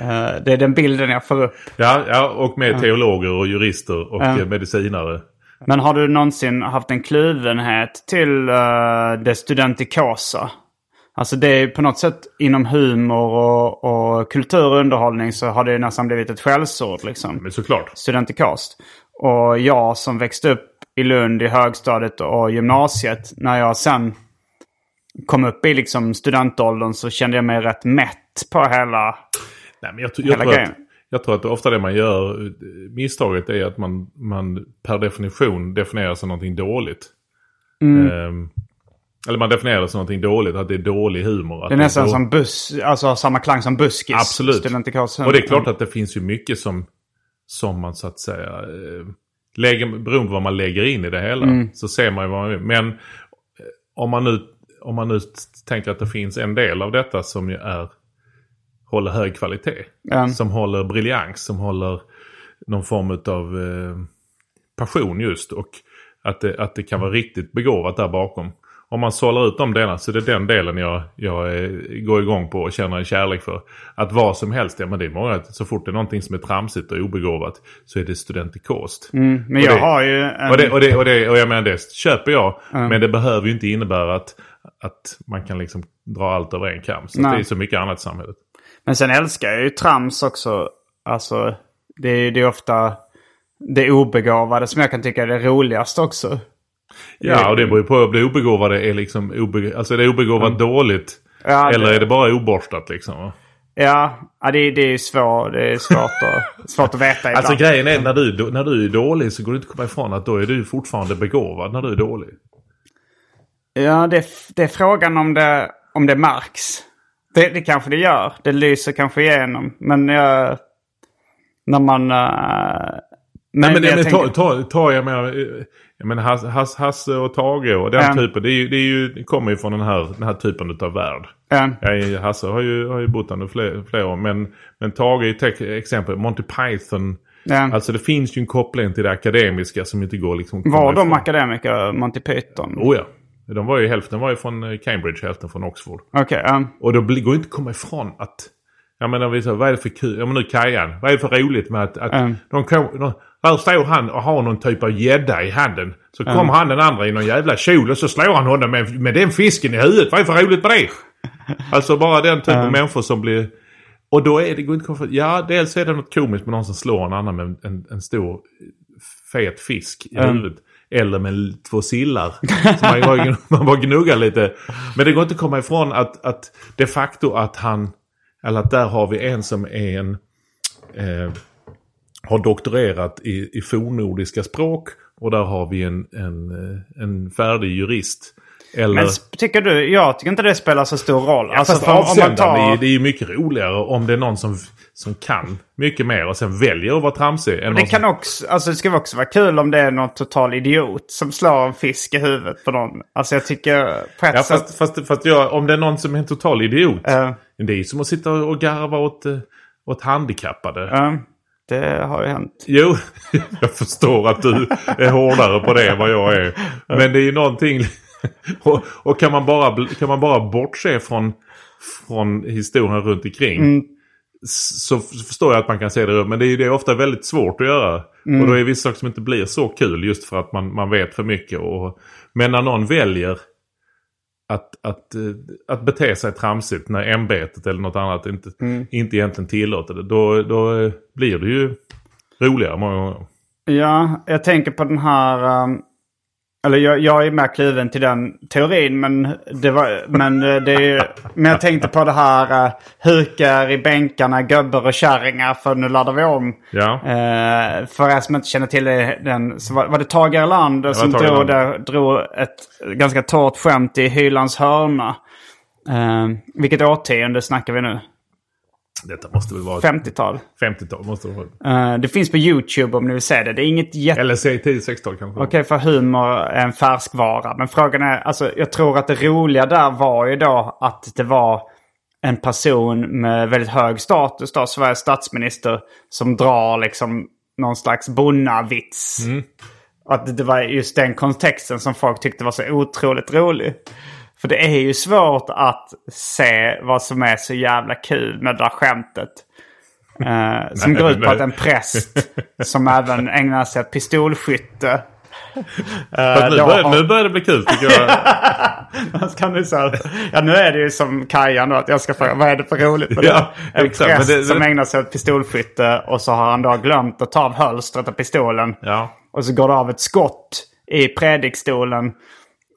Eh, det är den bilden jag får upp. Ja, ja och med teologer och jurister och eh, medicinare. Men har du någonsin haft en kluvenhet till uh, det studentikosa? Alltså det är på något sätt inom humor och, och kultur och underhållning så har det nästan blivit ett skällsord liksom. Men såklart. Studentikost. Och jag som växte upp i Lund i högstadiet och gymnasiet. När jag sen kom upp i liksom studentåldern så kände jag mig rätt mätt på hela... Nej, men jag, tror- jag, Hela tror att, grejen. Jag tror att ofta det man gör, misstaget är att man, man per definition definierar som någonting dåligt. Mm. Ehm, eller man definierar det som någonting dåligt, att det är dålig humor. Att Det är nästan då- som buss, alltså samma klang som buskis. Absolut. Och det är klart att det finns ju mycket som, som man så att säga, eh, lägger, beroende på vad man lägger in i det hela, Mm. så ser man ju vad man vill. Men eh, om man, nu, om man nu tänker att det finns en del av detta som ju är, håller hög kvalitet. Ja. Som håller briljans, som håller någon form av eh, passion just. Och att det, att det kan vara riktigt begåvat där bakom. Om man sållar ut de delarna så är det den delen jag, jag eh, går igång på och känner en kärlek för. Att vad som helst, ja men det är många, så fort det är någonting som är tramsigt och obegåvat så är det studentikost. Mm, men Och jag det- har ju en... Och, det, och, det, och, det, och jag menar det köper jag. Men det behöver ju inte innebära att, att man kan liksom dra allt över en kam. Så det är så mycket annat i samhället. Men sen älskar jag ju trams också. Alltså, det, är- är ofta det obegåvade som jag kan tycka är det roligaste också. Ja, och det beror ju på om det obegåvade är liksom obe, alltså är det obegåvat dåligt. Ja, eller det- är det bara oborstat liksom? Ja, ja det, det är svårt, det är svårt, att, svårt att veta ibland. Alltså grejen är när du, när du är dålig så går det inte att komma ifrån att då är du fortfarande begåvad när du är dålig. Ja, det, det är frågan om det, om det märks. Det, det kanske det gör. Det lyser kanske igenom. Men jag... När man... eh, Nej, men, jag men tänker- ta, ta, ta jag menar, eh, jag menar Hasse, Hasse, Hasse och Tage och den Ja. typen. Det, är det, är ju, det kommer ju från den här, den här typen av värld. Ja. Jag, Hasse har ju, har ju bott där fler, flera år. Men, men Tage är ju ett exempel. Monty Python. Ja. Alltså det finns ju en koppling till det akademiska som inte går liksom... Var de ifrån. akademiker, Monty Python? Oh ja. De var ju, hälften var ju från eh, Cambridge, hälften från Oxford. Okej, ja. Och då går det inte att komma ifrån att... Jag menar, vi säger, vad är det för kul? Ja men nu Kajan. Vad är det för roligt med att... att Mm. de kom, de, där står han och har någon typ av gädda i handen. Så kommer han den andra i någon jävla kjol och så slår han honom med, med den fisken i huvudet. Vad är det för roligt med det? Alltså bara den typen av människor som blir... Och då är det går inte komma ifrån... Ja, dels är det något komiskt med någon som slår en annan med en, en stor fet fisk i Mm. huvudet. Eller med två sillar. Så man, bara, man bara gnuggar lite. Men det går inte att komma ifrån att, att de facto att han... Eller att där har vi en som är en... Eh, har doktorerat i, i fornnordiska språk. Och där har vi en, en, eh, en färdig jurist. Eller... Men tycker du, jag tycker inte det spelar så stor roll. Alltså, Fast för om- om man avsändaren, tar- det, är, det är ju mycket roligare om det är någon som, som kan mycket mer och sen väljer att vara tramsig. Än Det kan som, också, alltså det ska också vara kul om det är någon total idiot som slår en fisk i huvudet på någon. Alltså jag tycker på ett ja, sätt... fast, fast, fast jag, om det är någon som är en total idiot. Ja. Det är ju som att sitta och garva åt, eh, åt handikappade. Ja, det har ju hänt. Jo, jag förstår att du är hårdare på det än vad jag är. Men det är ju någonting... Och, och kan, man bara, kan man bara bortse från, från historien runt omkring. Mm. Så förstår jag att man kan se det. Men det är det är ofta väldigt svårt att göra. Mm. Och då är det vissa saker som inte blir så kul just för att man, man vet för mycket. Och, men när någon väljer att, att, eh, att bete sig tramsigt när ämbetet eller något annat inte, Mm. inte egentligen tillåter det. Då, då eh, blir det ju roligare många gånger. Ja, jag tänker på den här... um, eller jag, jag är mer kluven till den teorin, men, det var, men, eh, det är, men jag tänkte på det här uh, hukar i bänkarna, gubbar och kärringar, för nu laddar vi om. Ja. Eh, för er som inte känner till den, så var, var det Tage Erlander som Tage drog, där, drog ett ganska torrt skämt i Hylands hörna. Uh, vilket årtionde snackar vi nu? Detta måste väl vara... 50-tal. 50-tal måste det vara. Eh, det finns på YouTube om ni vill se det. Det är inget jätte... Eller säg 10-60-tal kanske. Okej, för humor är en färskvara. Men frågan är, alltså jag tror att det roliga där var ju då att det var en person med väldigt hög status då, Sveriges statsminister, som drar liksom någon slags bonnavits. Att det var just den kontexten som folk tyckte var så otroligt rolig. För det är ju svårt att se vad som är så jävla kul med det där skämtet. Eh, som Nej, går ut på nej. att en präst som även ägnar sig åt pistolskytte. Eh, nu, börjar, har- nu börjar det bli kul tycker jag. Kan du säga, ja nu är det ju som Kajan då, att jag ska fråga vad är det för roligt med det? Ja, En exakt, präst det- som det- ägnar sig åt pistolskytte och så har han då glömt att ta av hölstret av pistolen. Ja. Och så går det av ett skott i predikstolen.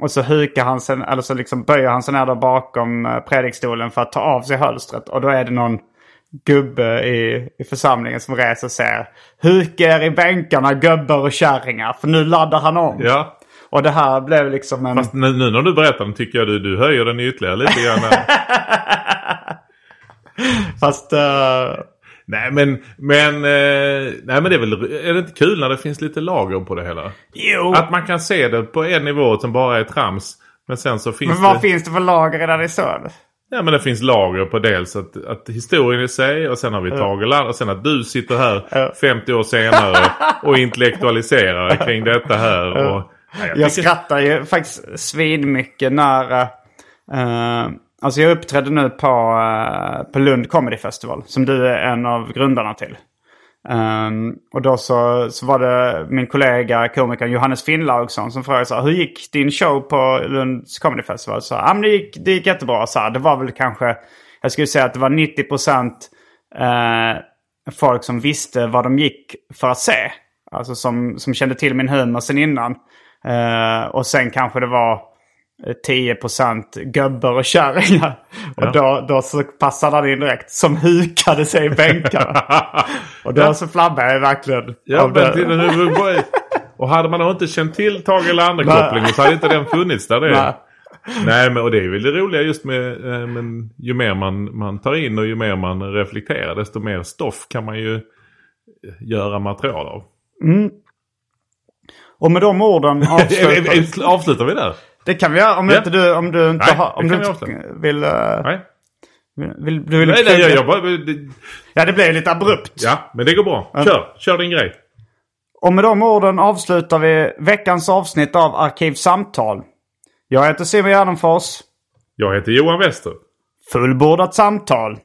Och så hukar han sig, eller så liksom böjer han sig ner där bakom eh, predikstolen för att ta av sig hölstret. Och då är det någon gubbe i, i församlingen som reser och säger Huka er i bänkarna gubbar och kärringar för nu laddar han om. ja. Och det här blev liksom en... Fast nu, nu när du berättar den tycker jag du, du höjer den ytterligare lite grann. Fast... eh, nej men, men, eh, nej men det är väl, är det inte kul när det finns lite lager på det hela? jo! Att man kan se det på en nivå som bara är trams. Men sen så finns men vad det... finns det för lager där det står? Ja men det finns lager på dels att, att historien i sig och sen har vi Tage Land och sen att du sitter här 50 år senare och intellektualiserar kring detta här. Och, ja, jag Jag tycker- skrattar ju faktiskt svinmycket när... Uh, alltså jag uppträdde nu på, eh, på Lund Comedy Festival. Som du är en av grundarna till. Um, och då så, så var det min kollega komikern Johannes Finnlaugsson som frågade så här, hur gick din show på Lunds Comedy Festival? Så, ah, men det, gick, det gick jättebra. Så här, det var väl kanske, jag skulle säga att det var 90 procent eh, folk som visste vad de gick för att se. Alltså som, som kände till min humor sen innan. Eh, och sen kanske det var 10% gubbar och kärringar. Och då, då så passade han in direkt. Som hukade sig i bänkarna. och då så flabbade jag verkligen. Ja, men till, nu, och hade man inte känt till Tage Erlander-kopplingen så hade inte den funnits där. Det. Nej. Nej, men och det är väl det roliga just med, eh, men ju mer man, man tar in och ju mer man reflekterar desto mer stoff kan man ju eh, göra material av. Och med de orden avslutar Avslutar vi där? Det kan vi göra om Ja. inte du, om du inte, Nej, har, om du inte vill... eh, Nej. vill, du vill Nej, nej, jag, jag bara, det, Ja, det blev lite abrupt. ja, men det går bra. Kör, kör din grej. Och med de orden avslutar vi veckans avsnitt av Arkivsamtal. Jag heter Simon Gärdenfors. Jag heter Johan Wester. Fullbordat samtal.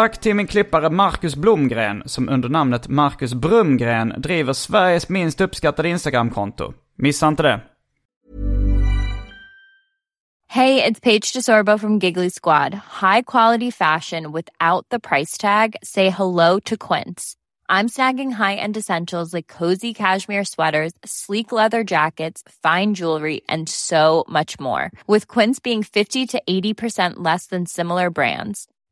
Tack till min klippare Marcus Blomgren som under namnet Marcus Brumgren driver Sveriges minst uppskattade Instagramkonto. Missa inte det. Hey, it's Paige DeSorbo from Giggly Squad. High quality fashion without the price tag. Say hello to Quince. I'm snagging high-end essentials like cozy cashmere sweaters, sleek leather jackets, fine jewelry, and so much more. With Quince being 50 to 80% less than similar brands.